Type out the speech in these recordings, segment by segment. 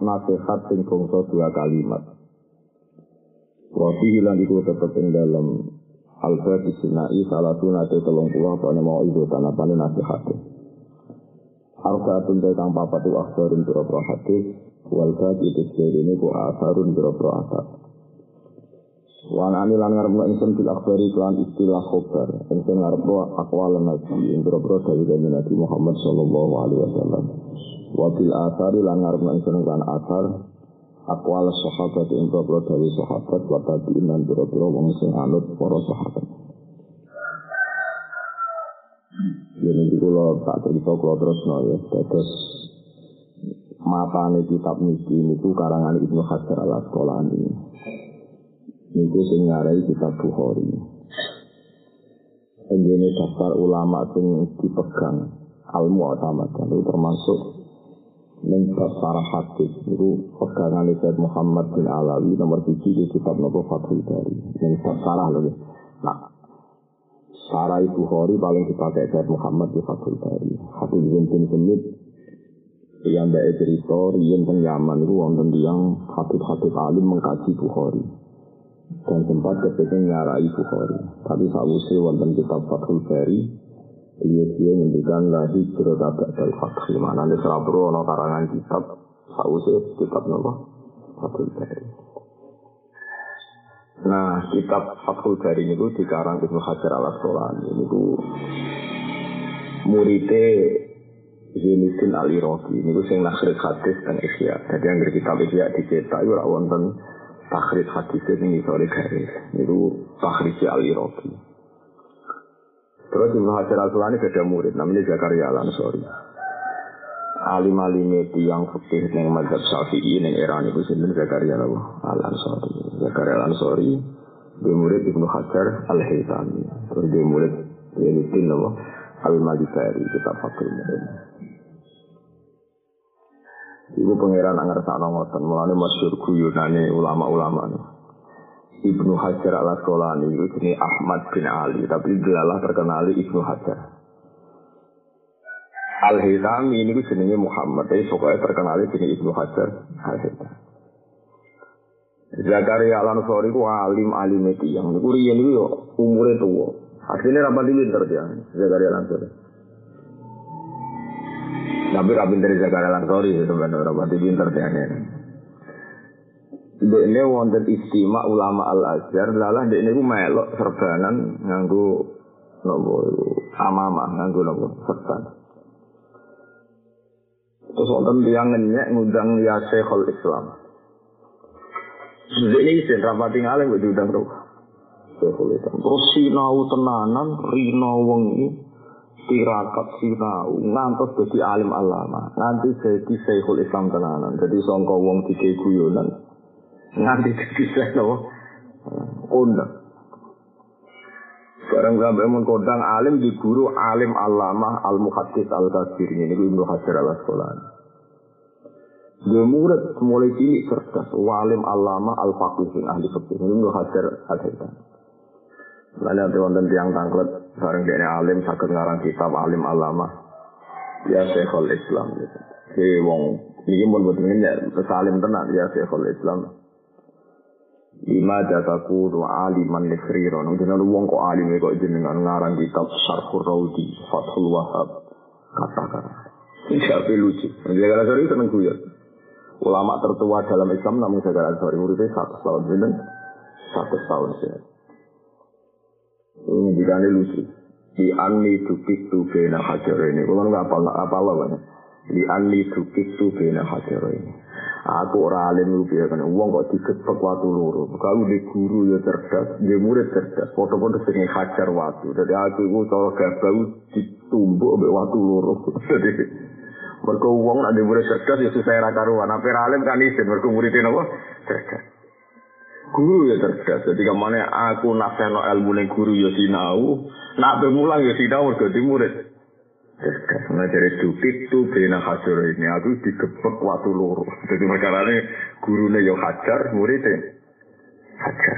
Nasihat sing bangsa dua kalimat. Wafi hilang iku tetep ing dalam Alfa Sinai salah sunate telung puluh apa mau ibu tanapane nasihat. Arba tuntai kang papat itu akhbarun biro hadis wal itu sekali ini ku asarun biro asar. Wan ani lan ngarep ingsun fil akhbari kelan istilah khobar. Ingsun ngarep akwal nabi ing biro dari Nabi Muhammad sallallahu alaihi wasallam. Wabil asari lan ngarep ingsun kan asar akwal sahabat ing boro dari sahabat wa tabi'in lan boro wong sing anut para sahabat. Ini di kula tak cerita kula terus no ya. Terus matane kitab niki niku karangan Ibnu Hajar al Asqalani. Niku sing kitab Bukhari. Ini daftar ulama sing dipegang al-mu'tamad itu termasuk Ning para hadis itu pegangan Said Muhammad bin Alawi nomor tujuh di kitab Nopo Fathul Bari. Ning sarah loh ya. Nah, sarah Bukhari paling dipakai Said Muhammad di Fathul Bari. Hadis bin Semit yang baik cerita yang teng Yaman itu wonten yang hadis-hadis alim mengkaji Bukhari dan sempat kepengen nyarai Bukhari. Tapi sausé wonten kitab Fathul Bari Iya-iya ngendikan lagi hijrah tabak dal fathi. Mana ini serabro ono karangan kitab. Sausnya kitab nopo. Fathul Bari. Nah, kitab Fathul Bari ini di karang Ibnu Hajar al Asqalani ini ku muridnya Zainuddin al Iraqi ini ku sing nakhrij hadis dan isya. Jadi yang kitab isya dicetak itu wonten takhrij hadis ini sore garis. Itu takhrij al Iraqi. Terus Ibnu Hajar Al-Sulani ada murid namanya Zakaria Al-Ansori. Alim alimnya yang fikih yang madzhab Syafi'i yang era ini sinten Zakaria Al-Ansori. Zakaria Al-Ansori dia murid Ibnu Hajar Al-Haytami. Terus dia murid Yainuddin Allah Al-Malikari kita fakir murid. Ibu pangeran angar sakno ngoten, mulane masyhur guyonane ulama-ulama. Ibnu Hajar al Asqalani jenis Ahmad bin Ali, tapi gelalah terkenali Ibnu Hajar. Al Hitami ini jenisnya Muhammad, tapi pokoknya terkenali jenis Ibnu Hajar Al Hitami. Zakaria al Ansori itu alim alim itu yang itu rian itu umurnya tua. Akhirnya rapat pinter dia, Zakaria al Ansori. Tapi rapat dari Zakaria al Ansori itu benar rapat pinter dia. Dekne wonten istimewa ulama al azhar, lalah dekne ku melok serbanan nganggo nopo amama nganggo nopo serban. Terus wonten tiyang ngenyek ngundang ya Syekhul Islam. Dekne isin rapati ngalih mbok diundang roh. Syekhul Islam. Terus sinau tenanan rino wengi tirakat sinau ngantos dadi alim alama. Nanti jadi Syekhul Islam tenanan. Jadi sangka wong dike guyonan nganti bisa no kondang. Barang sampai mun kondang alim di guru alim alama al muhaddis al kasir ini ibnu hajar al asqalani. Dia murid mulai cilik cerdas, walim alama al faqih ahli fikih ini ibnu hajar al hitam. Lalu nanti wonten tiang tangklet bareng dia alim sakit ngarang kitab alim alama ya Syekhul Islam gitu. Si wong ini pun betul ini salim tenang ya Syekhul Islam. Lima jataku tu aliman nekhriro. Nung jenengan wong kok alim kok jenengan ngarang kitab Syarhur Raudi, Fathul Wahab. Kata-kata. Ini siapa lucu. Jaga sorry seneng guyon. Ulama tertua dalam Islam namun Jaga sorry muridnya satu tahun. Jeneng satu tahun sih. Ini dikane lucu. Di anni tukik tu bena hajar ini. Kalau nggak apa apa apa Di anni tukik tu bena hajar ini. Aku ora alim piye kan wong kok digebek watu loro. Kalau di guru ya cerdas, di murid cerdas, foto-foto sing hajar watu. Jadi aku iku cara gabau ditumbuk mbek watu loro. Jadi mergo wong nek murid cerdas ya susah ra karuan. Apa alim kan isin mergo muridé napa cerdas. Guru ya cerdas. Jadi kemana aku nasihno ilmu ning guru ya sinau, nak bemulang ya sinau mergo di murid. Cerdas. Nah dari dukit tuh bena hajar ini aku digebek waktu loro. Jadi perkara ini gurunya ya hajar, muridnya hajar.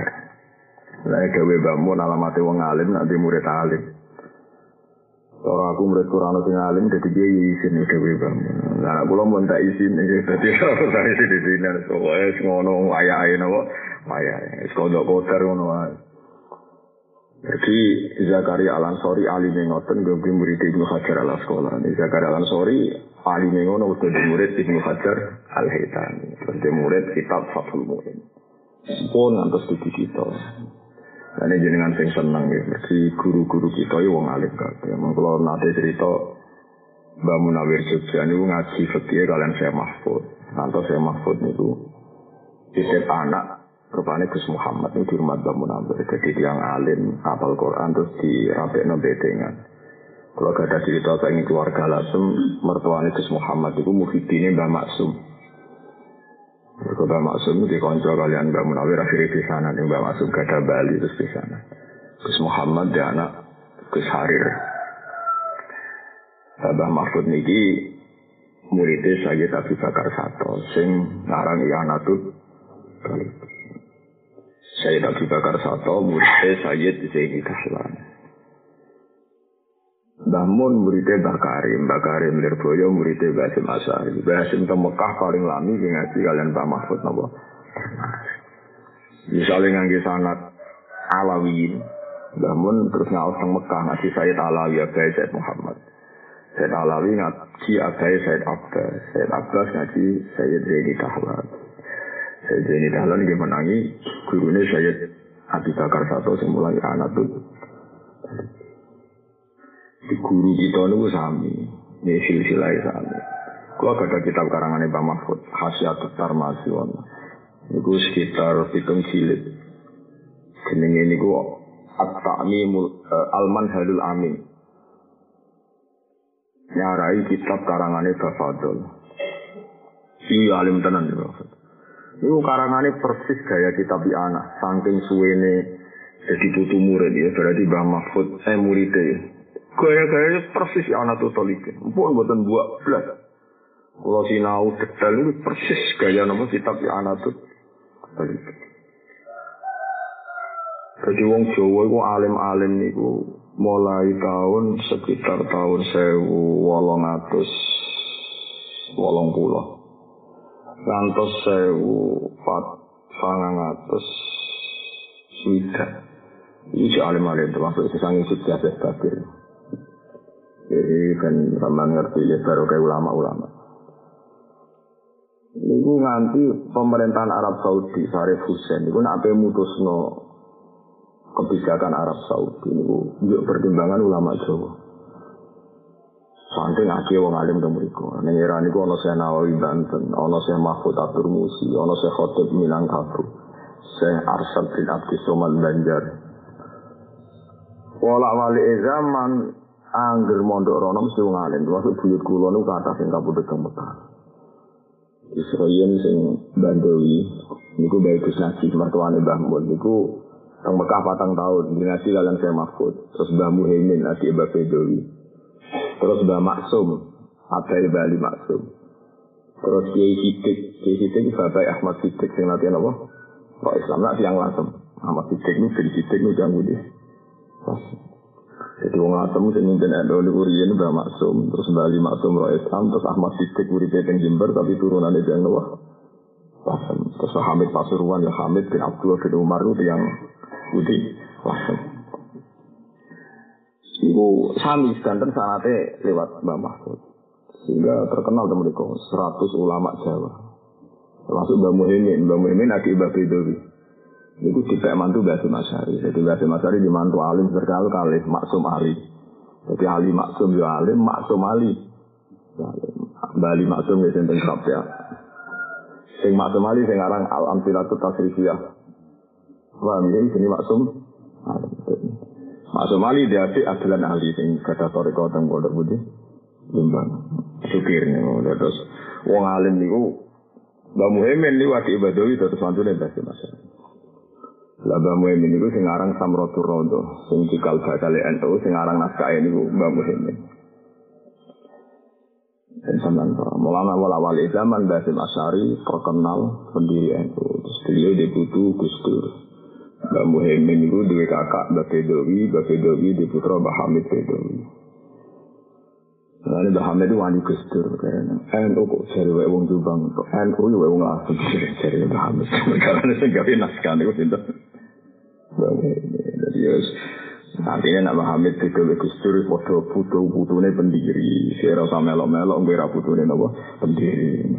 Lah gawe bangun alamatnya wong alim nanti murid alim. Kalau aku murid Quran sing alim jadi dia izin gawe bangun. Nah, kula mau tak izin iki dadi ora izin di sini wis ngono ayahe. Wis kodok kotor ngono wae. Jadi Zakaria Al Ansori alime ngoten gue murid Ibnu Hajar al Asqalani. Zakaria Al Ansori alime ngono udah murid Ibnu Hajar Al Haitami. Terus di murid kitab Fathul Muin. Pun ngantos di kita. Ini jenengan sing seneng ya. Mergi guru-guru kita ya wong alim kabeh. Emang kalau nate cerita Mbak Munawir Jogja niku ngaji fikih kalian saya Mahfud. Nanti saya Mahfud niku titip anak rupanya Gus Muhammad ini di rumah Mbak Munawir. Jadi yang alim apal Quran terus dirapekno bedengan. Kalau gak ada cerita pengen keluarga lasem mertuanya Gus Muhammad itu muhidine Mbak Maksum. Kota Maksum di konco kalian Mbak Munawir akhirnya di sana Mbak Maksum gada Bali terus di sana. Gus Muhammad di anak Gus Harir. Mbah Mahfud niki muridnya saya tapi Bakar Sato sing ngarang Ianatut Saya Abu Bakar Sato muridnya Sayyid Zaini Dahlan. Namun muridnya Mbah Karim, Mbah Karim Lirboyo muridnya Mbah Hasim Asari. Mbah Hasim Mekah paling lami ngaji kalian Mbah Mahfud napa. Misalnya ngangge sanat Alawiyin, namun terus ngawas ke Mekah ngaji Sayyid Alawi Abai Sayyid Muhammad. Sayyid Alawi ngaji Abai Sayyid Abbas, Sayyid Abbas ngaji Sayyid Zaini Dahlan. Sayyid Zaini Dahlan dia menangi gurunya Sayyid Abi Bakar Sato yang mulai anak tuh di guru kita niku sami, ini silsilah sami. Kalau ada kitab karangan Pak Mahfud, Khasiat Tarmasi Niku sekitar pitung jilid. Jenenge niku At-Ta'mimul Alman Halul Amin. Nyarai kitab karangane Bafadol. Iya alim tenan ya Bapak. Niku karangane persis gaya kitab anak, saking suwene jadi putu murid ya berarti Mbah Mahfud eh muridnya Gaya-gayanya persis ya anak tuh tolikin. Pun buatan buat belas. Kalau sinau detail itu persis gaya nama kitab ya anak tuh tolikin. Jadi wong Jawa itu alim-alim niku mulai tahun sekitar tahun sewu wolong atus wolong pulau. Ngantos sewu pat sangang atus swidak. Ini alim-alim termasuk sesangin sukses babir. Jadi kan ramah ngerti ya baru kayak ulama-ulama. Niku nganti pemerintahan Arab Saudi, Syarif Hussein, niku nak mutusno kebijakan Arab Saudi, niku yuk pertimbangan ulama Jawa. Santai ngaki wong alim ke mriku. Ning era niku ana Syekh Nawawi Banten, ana Syekh Mahfud Abdur Musi, ana Syekh Khotib Minangkabau, Syekh Arsad bin Abdi Somad Banjar. Wala wali zaman Angger mondok rono mesti wong alim, termasuk buyut kula niku kathah sing kabudut teng Mekah. Israel sing Bandowi niku bae Gus Naji mertuane Mbah Mun niku teng Mekah patang tahun dinasti kalian saya Mahfud. Terus Mbah Muhaimin adi Mbah Bedowi. Terus Mbah Maksum, Abai Bali Maksum. Terus Kiai Sidik, Kiai Sidik Bapak Ahmad Sidik sing latihan apa? Kok Islam nak tiang lasem. Ahmad Sidik niku Kiai Sidik niku jangan budi. Jadi wong asem sing mimpin NU niku riyen Mbah Maksum, terus Bali Maksum Roh Islam, terus Ahmad Sidik uripe teng Jember tapi turunane yang Noah. Wasem. Terus Hamid Pasuruan ya Hamid bin Abdul bin Umar itu yang Budi Wasem. Ibu sami sedanten sanate lewat Mbah Mahfud. Sehingga terkenal teman mereka 100 ulama Jawa. Termasuk Mbah Muhyiddin, Mbah Muhyiddin adik Mbah Bedowi. Itu tidak mantu Basim Asyari. Jadi Basim Asyari dimantu alim terkenal kali Maksum Ali. Jadi Ali Maksum ya alim, Maksum Ali. Bali Maksum ya senteng kerap ya. Sing Maksum Ali sing aran Al Amsilatu Tasrifiyah. Wah, ini sini Maksum. Maksum Ali dia adik Adlan Ali sing kata toriko teng Pondok Budi. Limbang. Nih, terus wong alim niku Mbak Muhammad ini wakil ibadah itu terus mantu dan bahasa masyarakat. Lah Mbak Muhammad itu sing aran Samratul Rodo, sing cikal bakal NU sing aran naskah ini Mbak Muhammad. Dan sampean Maulana wal awal zaman Basim Asyari terkenal pendiri NU. Terus beliau diputu Gus Dur. Mbak Muhammad itu dua kakak Mbak Fedowi, Mbak Fedowi di putra Mbak Hamid Fedowi. Nah, ini Mbak Hamid itu wani Gus Dur. NU kok cari wae wong Jombang. NU ya wae wong asli cari Mbak Hamid. Karena sing gawe naskah. Mbak Muhammad. Jadi ya Artinya nak Muhammad itu Gus Dur foto putu putune pendiri. Saya rasa melo-melo ngira putune napa pendiri.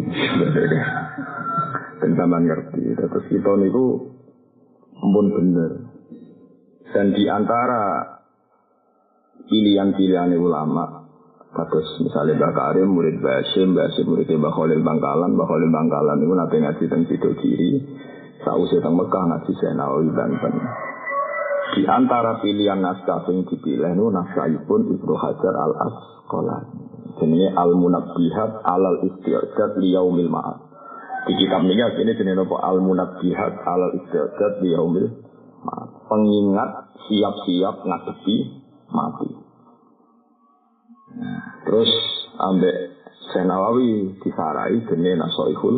Dan sama ngerti. Terus kita niku pun bener. Dan di antara pilihan-pilihan ulama, Kados misalnya Mbak Karim, murid Basim, Basim murid Mbak Khalil Bangkalan, Mbak Khalil Bangkalan itu nanti ngaji tentang situ kiri, sausnya tentang Mekah ngaji Senawi Banten. Di antara pilihan naskah yang dipilih itu naskahipun Ibnu Hajar al Asqalani. Jadi al munabbihat alal istiadat liyaumil ma'ad. Di kitab ini ini jenis apa al munabbihat alal istiadat liyaumil ma'ad. Pengingat siap-siap ngadepi mati. Terus ambek Senawawi disarai jenis nasoihul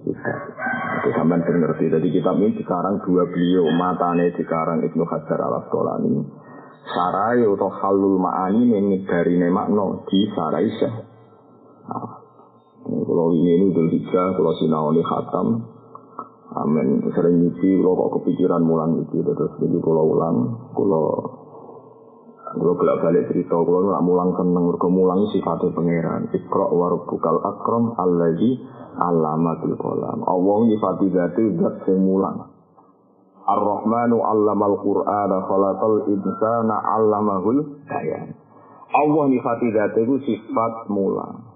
itu sampai ngerti. Jadi kitab ini sekarang dua beliau matane sekarang Ibnu Hajar al Asqalani. Sarai atau halul ma'ani ini dari makno di sarai syah. Kalau ini ini udah tiga, kalau sinaoni khatam. Amin. Sering nyuci, kalau kok kepikiran mulang itu, terus jadi kalau ulang, kalau kalau bolak balik cerita, kalau nggak mulang seneng, mereka mulang sifatnya pangeran. Ikro warubukal akram alladhi alamatul kolam. Allah nyifati zati zat sing mulang. Ar-Rahmanu allamal Qur'ana khalaqal insana allamahul bayan. Allah nyifati zati itu sifat mulang.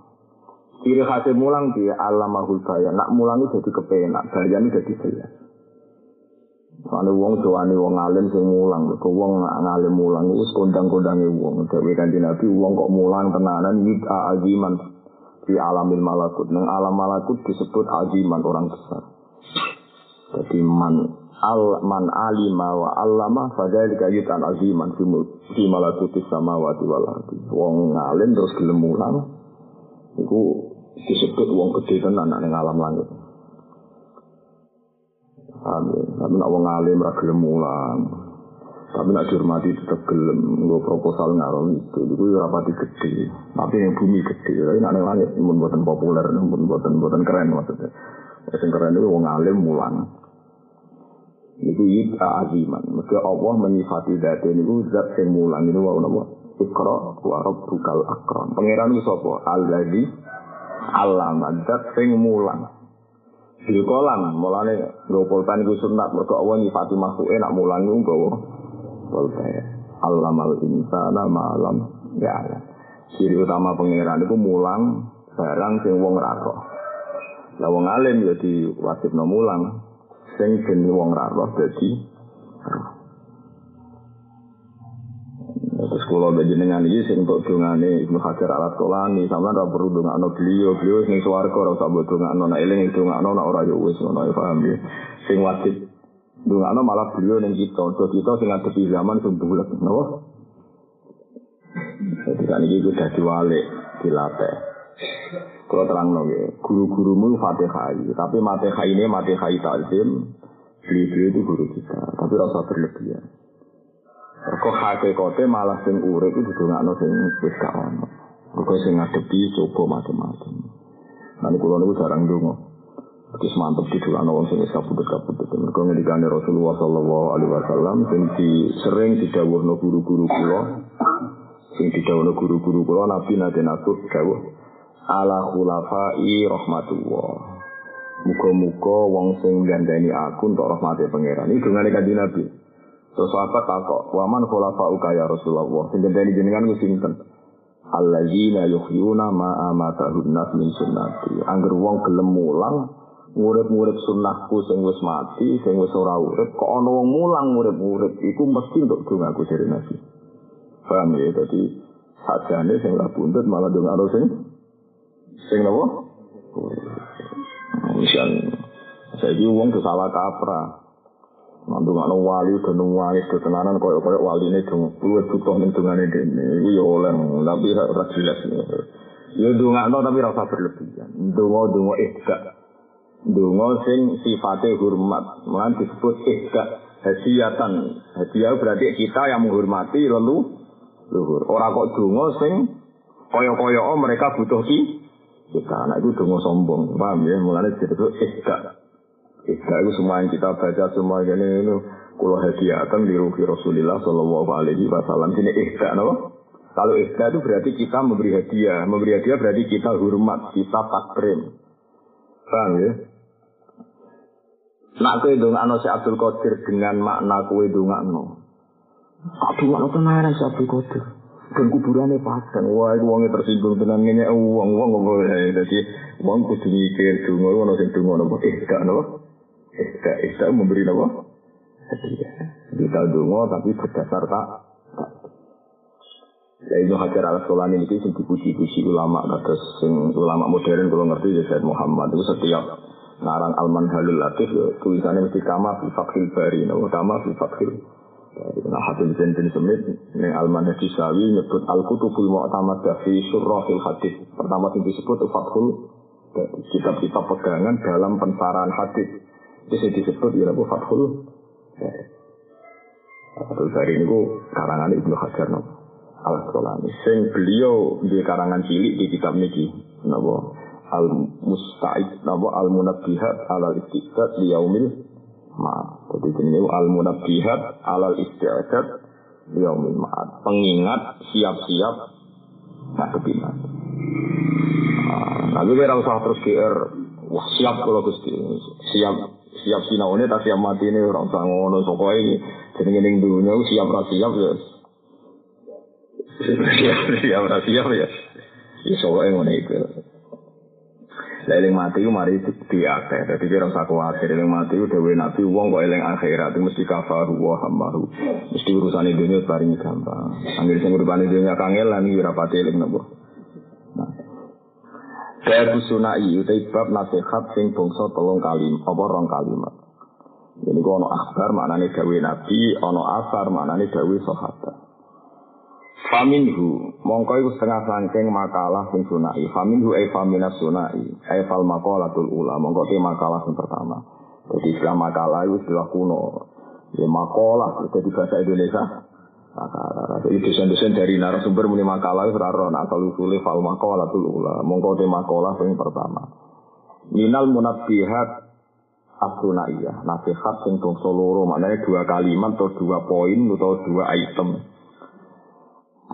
Ciri khas mulang dia allamahul bayan. Nak mulang itu jadi kepenak, bayan itu jadi jelas. Soalnya wong tuane wong alim sing mulang, kok wong ngalim mulang wis kondang-kondange wong. Dewe kanjeng Nabi wong kok mulang tenanan yita ajiman di alamil malakut. Nang alam malakut disebut ajiman orang besar. Jadi man al man alima wa allama fadzalika yutan aziman fi fi malakuti samawati wal ardi. Wong ngalim terus gelem mulang iku disebut wong gede tenan ning alam langit. Amin. Tapi nak wong alim ra gelem mulang. Tapi nak dihormati tetap gelem nggo proposal ngarom itu. Itu ya rapati gede. Tapi yang bumi gede. Tapi nak ning langit mun boten populer, mun boten boten keren maksudnya. Sing keren itu wong alim mulang. Iku yita aziman. Maka Allah menyifati dati ini zat yang mulang ini wa nama. Ikra wa rabbukal akram. Pangeran itu sapa? Alladzi alama zat yang mulang. Di kolam, mulane nggo pulpen iku sunat mergo Allah nyifati makhluk nak mulang iku nggawa pulpen. Allamal insana malam ya. Ciri utama pangeran itu mulang barang sing wong ra roh. Lah wong alim ya diwajibno mulang sing ben wong ra roh dadi Terus kalau bejenengan ini sing untuk dungane Ibnu Hajar al Asqalani sama ora perlu dungakno beliau, beliau sing swarga ora usah mbok dungakno nek eling dungakno nek ora yo wis ngono ya paham ya. Sing wajib dungakno malah beliau ning kita, do kita sing ngadepi zaman sing bulet, napa? Jadi kan iki udah diwalik, dilatih. Kalau terang nggih, guru-gurumu Fatihah, tapi Fatihah ini Fatihah takzim, beliau itu guru kita, tapi rasa berlebihan. Kok hakikate malah sing urip itu didongakno sing wis gak ono. Kok sing ngadepi coba macam-macam. Nanti kula niku jarang donga. Terus mantep didongakno wong sing wis kabudut-kabudut. Mergo ngendikane Rasulullah sallallahu alaihi wasallam sing di sering didhawuhno guru-guru kula. Sing didhawuhno guru-guru kula Nabi nate nasuk dawuh ala khulafai rahmatullah. Muga-muga wong sing gandani aku untuk rahmate pangeran. Iki dongane kanjeng Nabi. Terus apa takok, waman khulafa'uka ya Rasulullah. Sing gendeni jenengan ku sinten? Alladzina yuhyuna ma amatahun nas min sunnati. Angger wong gelem mulang ngurip-ngurip sunnahku sing wis mati, sing wis ora urip, kok ana wong mulang ngurip-ngurip iku mesti untuk dongaku dari Nabi. Paham ya? Jadi sajane sing ora buntut malah dongakno sing sing napa? Wis Saiki wong tuh salah kaprah. Mantu ngono wali do nangis do tenanan koyo koyo waline do luwih butuh ning dungane dene. Iku ya oleh tapi ora jelas. Ya ndongakno tapi ora usah berlebihan. Ndonga ihda. Ndonga sing sifate hormat, mulan disebut ihda hadiatan. Hadiah berarti kita yang menghormati lalu luhur. Ora kok donga sing kaya-kaya mereka butuh ki kita. Anak itu donga sombong, paham ya? Mulane disebut ihda. Ihda itu semua yang kita baca semua ini itu kulo hadiahkan di ruhi Rasulullah Shallallahu Alaihi Wasallam ini ihda, no? Kalau ihda itu berarti kita memberi hadiah, memberi hadiah berarti kita hormat, kita takrim, paham ya? Nak kue dongakno si Abdul Qadir dengan makna kue dongakno. Abdul Qadir tenaran si Abdul Qadir. Dan kuburannya padang. Wah, itu uangnya tersinggung tenan ngenyek uang, uang kok Jadi uang kudu mikir donga ono sing donga napa? Ihda napa? Ihda, ihda memberi? Hadiah. Kita dungo tapi berdasar tak. Ya Ibnu Hajar al Asqalani itu sing dipuji-puji ulama kados sing ulama modern kalau ngerti ya Said Muhammad itu setiap ngarang Al Manhalul Latif ya tulisannya mesti kama fi fakhil bari no kama fi fakhil Nah, Hatim Zentin Semit, ini Al-Man Sawi, nyebut Al-Kutubul Mu'tamad fi Surrahil Hadis. Pertama yang disebut Fathul kitab-kitab pegangan dalam pensarahan hadis. Itu disebut ya Abu Fathul Fathul Bari ini karangan Ibnu Hajar no. Al Asqalani. Sing beliau di karangan cilik di kitab niki nabo Al Musta'id nabo Al Munabbihat Al Istiqat di Yaumil Ma'ad. Jadi ini Al Munabbihat Al Istiqat di Yaumil Ma'ad. Pengingat siap-siap ngadepi nanti. Nah, kira usah terus GR Wah siap kalau Gusti siap siap sinaune tak siap mati ini orang usah ngono pokoke jadi ning dunia siap ra siap ya. Siap siap ra siap ya. Ya soalnya ngono itu. Eling mati ku mari diakeh. Dadi kira usah kuwatir eling mati ku dewe nabi wong kok eling akhirat itu mesti kafaru wa hamaru. Mesti urusan dunia paling gampang. Anggere sing uripane dunia kangelan iki ora pati eling napa. Babu sunai utai bab nasihat sing bangsa tolong kalim apa rong kalimat. Ini ku ono akhbar maknane gawe nabi, ono asar maknane gawe sahabat. Faminhu, mongko iku setengah sangking makalah sing sunai. Faminhu ay famina sunai, ay fal makalatul ula. Mongko te makalah sing pertama. Jadi istilah makalah itu istilah kuno. Ya makalah, jadi bahasa Indonesia makalah. Jadi dosen-dosen dari narasumber muni makalah itu raro asal usulnya fal makalah tuh ula. Mongko te makalah yang pertama. Minal munabbihat abdunaiyah. Nasihat sing bangsa loro maknanya dua kalimat atau dua poin atau dua item.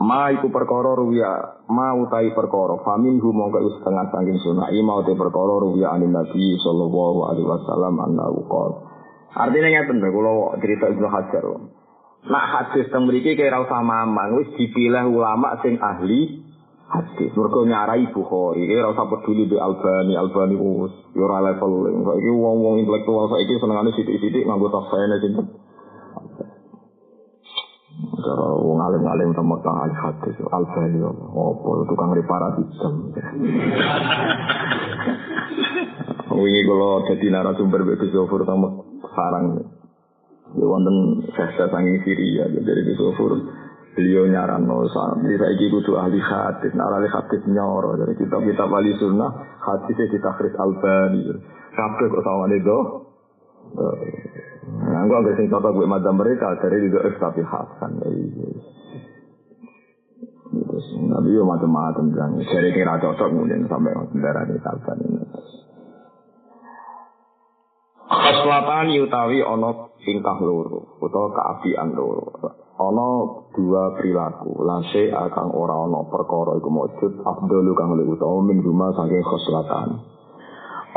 Ma iku perkara ruya, ma utai perkara, famin hu mongko setengah saking sunai, ma utai perkara ruya anin Nabi sallallahu alaihi wasallam anna uqal. Artinya ngeten lho kula cerita Ibnu Hajar. Nak hadis teng mriki kira usah mamang, wis dipilih ulama sing ahli hadis. Mergo nyarai Bukhari, kira usah peduli di Albani, Albani wis yo ora level. Saiki wong-wong intelektual saiki senengane sithik-sithik nganggo tafsirane sinten. Cara wong alim-alim sama kang ahli hadis, Albani opo tukang reparasi jam. Wingi kula dadi narasumber Mbak Zofur sama sarang. Ya wonten saya sangi Syria dari Zofur. Beliau nyaran no santri saiki kudu ahli hadis, nah ahli hadis nyoro dari kitab kitab wali sunnah hadisnya ditakhris Albani. Kabeh kok sama itu. Nah, gua agak sing contoh gue madam mereka dari juga tapi Hasan. Terus Nabi yo macam-macam bilang dari kira cocok kemudian sampai darah di Hasan ini. Keselatan utawi ono tingkah loro utawa keapian loro. Ono dua perilaku, lase akan ora ono perkara iku mujud afdalu kang luwih utawa min rumah saking keselatan.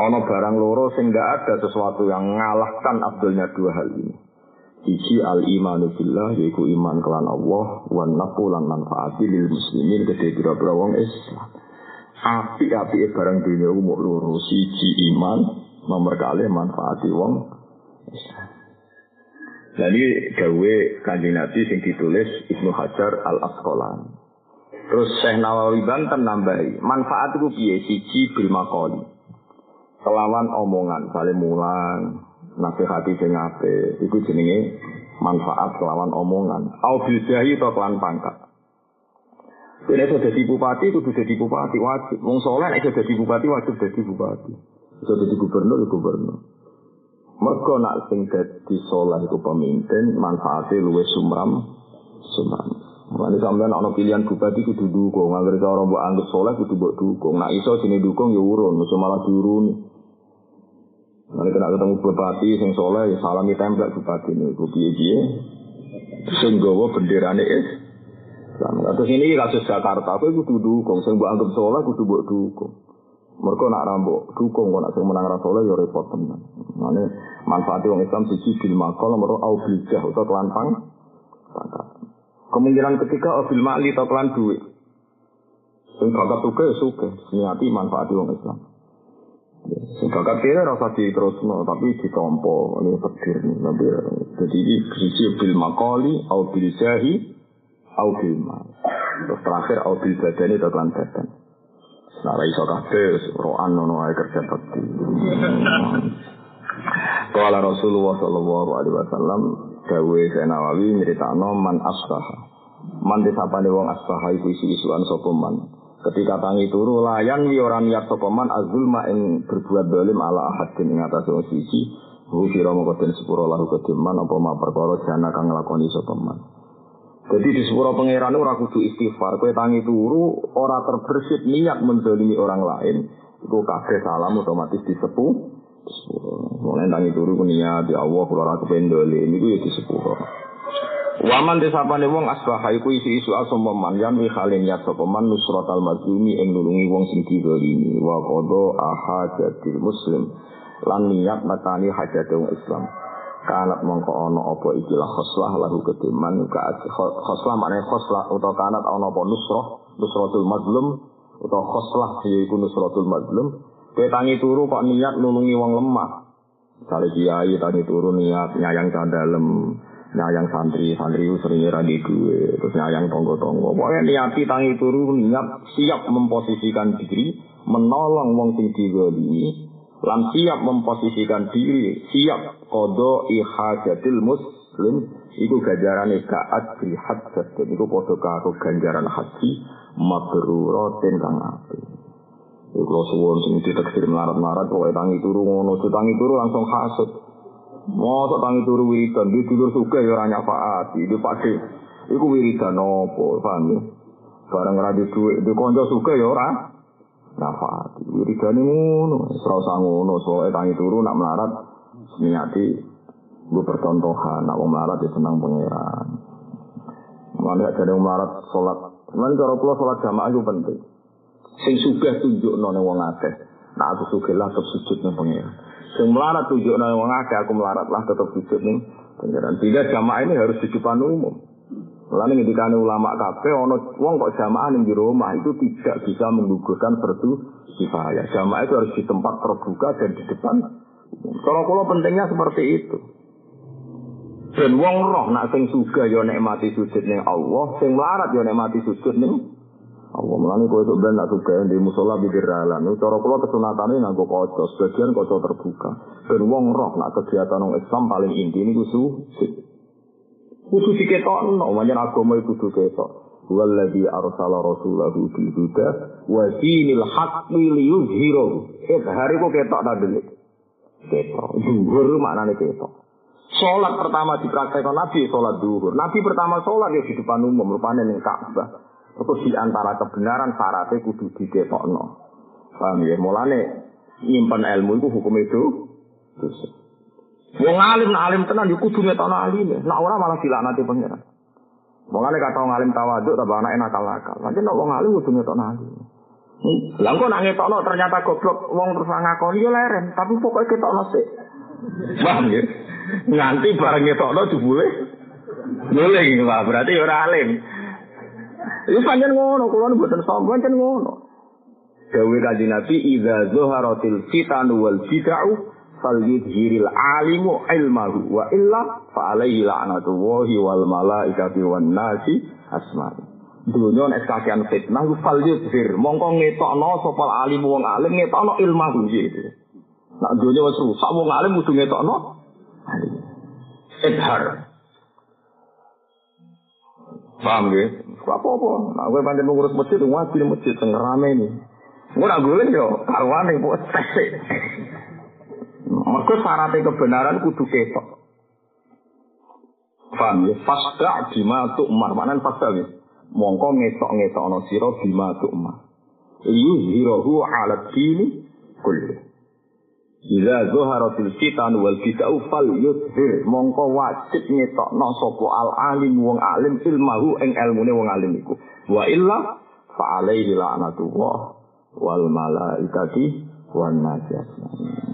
Ono barang loro sing nggak ada sesuatu yang mengalahkan abdulnya dua hal ini. Iji al imanu billah yaiku iman kelan Allah wan nafu lan manfaati lil muslimin gede pira-pira wong Islam. Api-api barang dunia umur loro siji iman nomor kali manfaati wong Islam. Jadi gawe kanjeng Nabi sing ditulis Ibnu Hajar al Asqalani. Terus Syekh Nawawi Banten nambahi manfaat itu piye siji bil kelawan omongan, saling mulang, nasihati sing apik, iku jenenge manfaat kelawan omongan. Au bil jahi to kelan pangkat. Nek iso dadi bupati kudu dadi bupati wajib. Wong saleh nek iso dadi bupati wajib dadi bupati. Iso dadi gubernur ya gubernur. Mergo nak sing dadi saleh iku pemimpin manfaate luwih sumram sumram. Mulane sampeyan ana pilihan bupati kudu dukung, anggere cara mbok anggap saleh kudu mbok dukung. Nak iso sini dukung ya urun, mesti malah diuruni. Nanti kena ketemu bupati sing soleh, ya salami templek bupati ini, gue piye Sing gawa benderane is. Terus ini kasus Jakarta, aku kudu dukung, sing mbok anggap soleh kudu mbok dukung. Mereka nak rambut dukung, kok nak sing menang rasoleh ya repot tenan. Mane manfaati wong Islam siji bil makol nomor au bil jah utawa kelan pang. Kemungkinan ketiga au bil mali atau kelan duit. Sing bakat suka ya suka, niati manfaati wong Islam. Sing bakat kira rasa diterusno tapi ditompo ini petir nih. Jadi ini siji bil makoli au bil jahi au bil Terus terakhir au bil badani atau kelan badan. Nah, iso kabeh roan nono ae kerja bakti. Kala Rasulullah sallallahu alaihi wasallam gawe Nawawi nyeritakno man asbaha. Man disapane wong asbaha iku isu-isuan sapa man. Ketika tangi turu layan wi ora niat sapa man azulma ing berbuat dolim ala ahadin ing atas wong siji. Hu kira mongko den sepuro lahu apa ma perkara jana kang nglakoni sapa. Jadi di sepuro pangeran ora kudu istighfar, kowe tangi turu ora terbersit niat menzalimi orang lain, itu kabeh salam otomatis disepuh. Mulai tangi turu ku niat ya Allah kula ora kependole niku ya disepuro. Waman desapane wong asbaha iku isi-isu asam man. Yan wi khalin sapa man nusratal mazlumi ing nulungi wong sing didolimi wa qada ahajatil muslim. Lan niat nakani hajat Islam kanat mongko ono apa ikilah khoslah lahu ketiman khoslah maknanya khoslah atau kanat ono apa? Nusroh nusrotul madlum atau khoslah yaitu nusrotul madlum kowe tangi turu kok niat nulungi wong lemah. Misalnya kiai tangi turu niat nyayang dalem nyayang santri santri sering di duwe terus nyayang tonggo tonggo pokoknya niati tangi turu niat siap memposisikan diri menolong wong sing digolimi lan siap memposisikan diri, siap kodo ihajatil muslim, iku ganjaran kaat di hajat, iku kodo karo ganjaran haji, mabrurotin kang api. Iku kalau suwon sing diteksir melarat-melarat, pokoknya tangi turu ngono, tangi turu langsung hasut. Mau tangi turu wiridan, di dulur suka ya orang nyafaati, di pake, iku wiridan opo, paham ya? Barang radit duit, di konco suka ya orang nafati. Wiridane ngono, ora usah ngono, soalnya tangi turu nak melarat niati gue percontohan, nak wong melarat ya senang pangeran. Mana ada yang melarat sholat, mana cara pulau sholat jamaah itu penting. Sing sugih tunjuk nong wong akeh, nak aku sugih lah tetap sujud nih pangeran. Sing melarat tunjuk nong wong akeh, aku melarat lah tetap sujud nih pangeran. Tidak jamaah ini harus di depan umum. Lalu ketika ulama kafe, ono wong kok jamaah di rumah itu tidak bisa menggugurkan fardu kifayah. Jamaah itu harus di tempat terbuka dan di depan. Kalau kalau pentingnya seperti itu. Dan wong roh nak sing suga yo nikmati sujud ning Allah, sing melarat yo nikmati sujud ning Allah. Mulane kowe sok ben nak suga di musola bibir dalan. Cara kula kesunatane nganggo kaca, sebagian kaca terbuka. Dan wong roh nak kegiatan Islam paling inti niku sujud. Kudu diketokno, wajan agama kudu ketok. Walladzi arsala rasulahu bil huda wa dinil haqqi liyuzhirahu. hari kok ketok ta delik. Ketok. Zuhur maknane ketok. Sholat pertama dipraktekkan Nabi, sholat duhur. Nabi pertama sholat ya di depan umum, rupanya ning Ka'bah. Terus di antara kebenaran syaratnya kudu diketokno. Paham ya? Mulane nyimpan ilmu itu hukum itu dosa. Wong alim nak alim tenan yo kudu ngetokno alim. Nak ora malah dilaknati pangeran. Mongane kata wong alim tawaduk ta anak nakal-nakal. Nanti nek wong alim kudu ngetokno alim. Lah kok nak ngetokno ternyata goblok wong terus ngakoni yo leren, tapi pokoke ketokno sik. Paham ya? Nganti bareng ngetokno jebule Boleh lah, berarti ora alim. Itu panjang ngono, kalau buatan sombong panjang ngono. Dawe kaji Nabi, Iza zuharatil fitanu wal bid'u fal yudhiril alimu ilmahu wa illa fa alaihi la'natullahi wal malaikati wan nasi asma'i. Dunia nek kakean fitnah fal yudhir mongko ngetokno sapa alimu wong alim ngetokno ilmahu gitu. Nak dunia wis rusak wong alim kudu ngetokno. Idhar. Paham ya? Apa-apa. Nah, gue panjang mengurus masjid, di masjid, yang rame ini. Gue nak gue yo, karuan yang buat Mereka syaratnya kebenaran kudu ketok. Paham ya? Fasda bima tu'mar. Mana fasda ya? Mongko ngetok-ngetok no siro bima tu'mar. Liyu hirohu alat dini kulli. Ila zuharatil fitan wal bid'u fal yudhir. Mongko wajib ngetokno sapa al alim wong alim ilmahu ing ilmune wong alim iku. Wa illa fa alaihi la'natullah wal malaikati wan najas.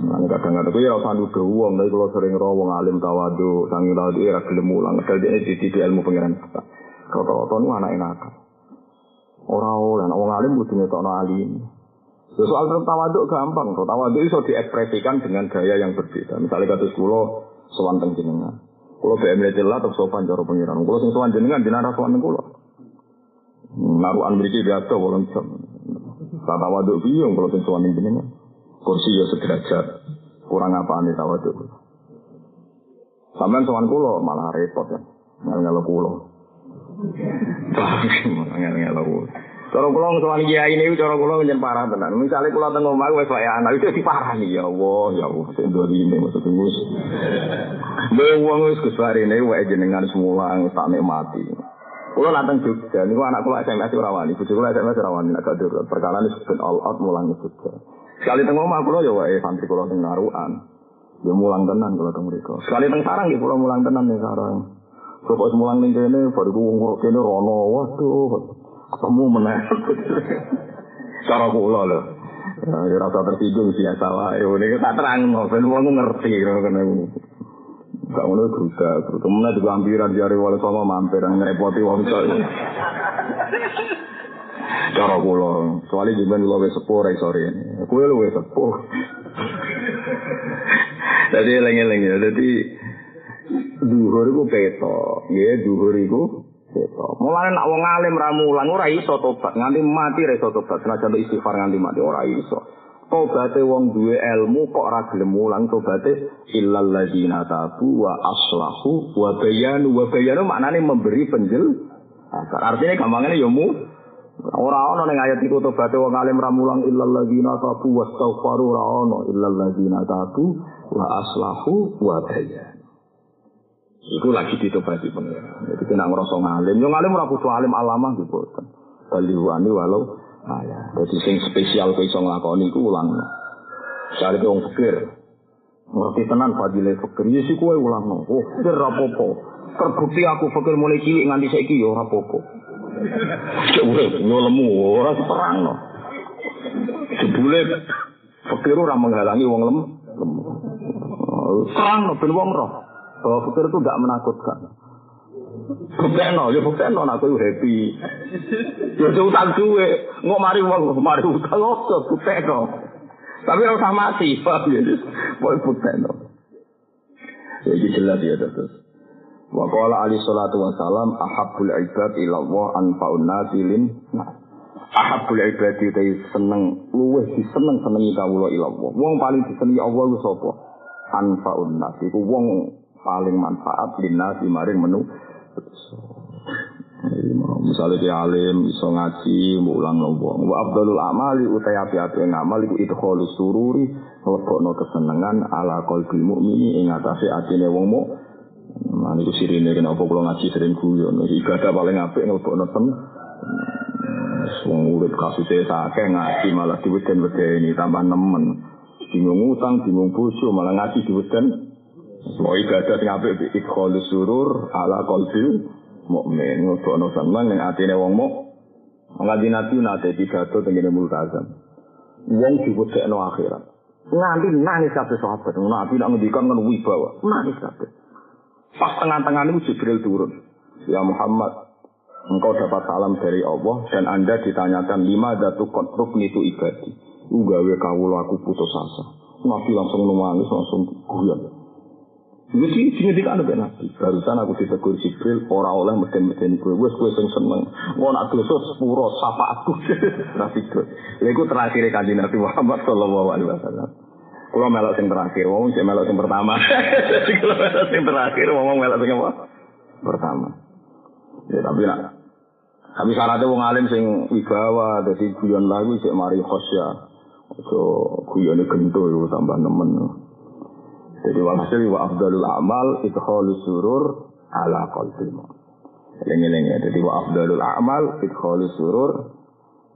Lan kadang-kadang ya usah nuduh wong, nek kula sering ro wong alim tawadu, sangi tawadu ora gelem mulang, padahal dia di ilmu pengiran. Rata-rata nu anak nakal. Ora oleh wong alim kudu ngetokno alim. Ya, soal tawaduk gampang, kok tawaduk iso diekspresikan dengan gaya yang berbeda. Misalnya kados kula sowan teng jenengan. Kula BM lah atau sopan cara pengiran. Kula sing sowan jenengan jenengan sowan kula. Naruhan mriki biasa wolong jam. Tawaduk piye kula sing sowan jenengan kursi ya sederajat. Kurang apa nih tawaduk. Sampai sowan kulo malah repot ya. Ngel-ngel kulo. Ngel-ngel kulo. Cara kula sowan kiai ini cara kula njen parah tenan. Misale kula teng omah wis wae anak itu diparani ya Allah, ya Allah sing ini maksud wis. Mbok wong wis kesarene wae jenengan semula tak nikmati. Kulo nanteng Jogja, niku anak kula SMS ora wani, bojo kula SMS ora wani nek perkara ini ben all out mulang Jogja. Sekali teng omah kula ya wae santri kula teng narukan. Ya mulang tenan kula teng mriku. Sekali teng sarang ya kula mulang tenan nih sarang. Kok mulang ning kene baru ku wong kene rono. Waduh. Ketemu meneh. Cara kula lho. Ya rasa tersinggung biasa wae. Ini tak terang ben wong ngerti kene. Gak ngono gruda mana juga ampiran jari wali sama mampir yang ngerepoti wong Cara kula, soalnya jiban luwe sepuh ra sore ini. Kowe luwe sepuh. Dadi eling-eling ya, dadi duhur iku peto, nggih duhur iku peto. Mulane nak wong alim ra mulang ora iso tobat, nganti mati ra iso tobat, senajan istighfar nganti mati ora iso. Tobate wong duwe ilmu kok ora gelem mulang tobate illal ladina tabu wa aslahu wa bayanu wa bayanu maknane memberi penjel. Artinya gampangnya ya mu Ora ana ning ayat iku tobaté wong alim ra mulang illal ladzina tabu wastaghfaru ora ana illal ladzina tabu wa aslahu wa bayan. Iku lagi ditobati pengiran. Jadi kena ngerasa ngalim. Yang ngalim ora kudu alim alamah gitu. Baliwani walau ayah. Jadi sing spesial kok iso nglakoni iku ulangno. Cari wong fikir. Ngerti tenan fadile fikir. Ya sih kowe ulangno. Oh, fikir rapopo. Terbukti aku fikir mulai cilik nganti saiki ya rapopo. Cek urip lemu ora perang no. Jebule fakir ora menghalangi wong lem. Perang no ben wong roh. Bahwa fakir itu tidak menakutkan. Buktekno, ya buktekno aku happy. Ya utang duwe, ngok mari wong mari utang opo buktekno. Tapi ora usah mati, paham ya. Pokoke buktekno. Ya jelas ya terus. Wa qala ali salatu wa salam ahabbul ibad ila Allah anfa'un nasilin nah. Ahabbul ibad itu seneng luweh diseneng senengi kawula ila Allah. Wong paling disenengi Allah ku sapa? Anfa'un nas iku wong paling manfaat linasi maring menu. Misalnya dia alim, iso ngaji, mulang wong. Wa abdalul amali utai api-api ngamal iku idkhalu sururi, lebokno kesenengan ala qalbil mukmini ing atase atine wong mukmin Nah, ini sirine kenapa kalau ngaji sering guyon. Ibadah paling apik ngelbok noten. Wong urip kasusnya sakit ngaji malah diweden-weden ini tambah nemen. Bingung utang, bingung bojo malah ngaji diweden. Mau ibadah sing apik idkhalus surur ala qalbil mukmin. Ngelbok noten lan ning atine wong muk. Ngaji nabi nate pidato tengene multazam. Wong diwedekno akhirat. Nganti nangis kabeh sahabat. Nabi nak ngendikan kan wibawa. Nangis kabeh. Pas tengah-tengah itu Jibril turun. Ya Muhammad, engkau dapat salam dari Allah dan anda ditanyakan lima datu kotruk itu ibadi. Ugawe kawula aku putus asa. Nabi langsung nangis, langsung guyon. Jadi sini kan ada nabi. Barusan aku ditegur Jibril, orang oleh mesin-mesin gue. Wes gue sing seneng. Mau nak dosa sepuro, sapa aku. nabi gue. Lalu terakhir kanji Nabi Muhammad Sallallahu Alaihi Wasallam. Kulo melok sing terakhir, wong sing melok sing pertama. Jadi kulo melok sing terakhir, wong melok sing apa? Pertama. Ya tapi nak tapi syaratnya wong alim sing wibawa, jadi guyon lagu sik mari khosya. Ojo guyone gento yo tambah nemen. Jadi walhasil wa afdalul amal idkhalus surur ala qalbil mu'min. Eling-eling ya. Jadi wa afdalul amal idkhalus surur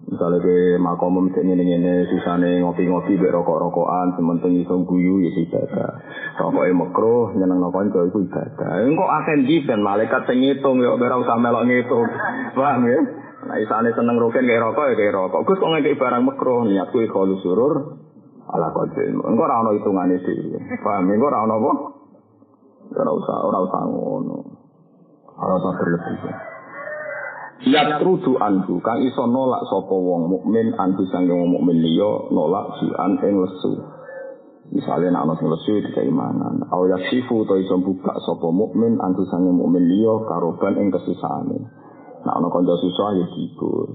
Misalnya ke makom cek ini ini susane ngopi-ngopi be rokok-rokokan, sementing iso guyu ya ibadah. Rokoknya makro, nyeneng nopo itu itu ibadah. Engkau akan jiben malaikat ngitung ya, ora usah melok ngitung. Paham ya? Nah, isane seneng roken kayak rokok ya kayak rokok. Gus kok ngekek barang makro, niatku ikhlas surur ala kodil. Engkau ora ono hitungane dhewe. Paham? Engkau ora ono apa? Ora usah, ora usah ngono. Ora usah berlebih. Yatrudu anhu kang iso nolak sapa wong mukmin anhu sanging wong mukmin liya nolak si an ing lesu. Misalnya nak ana sing lesu keimanan, au yaksifu to iso buka sapa mukmin anhu sanging mukmin liya karoban ing kesusahane. Nak ana kanca susah ya dibur.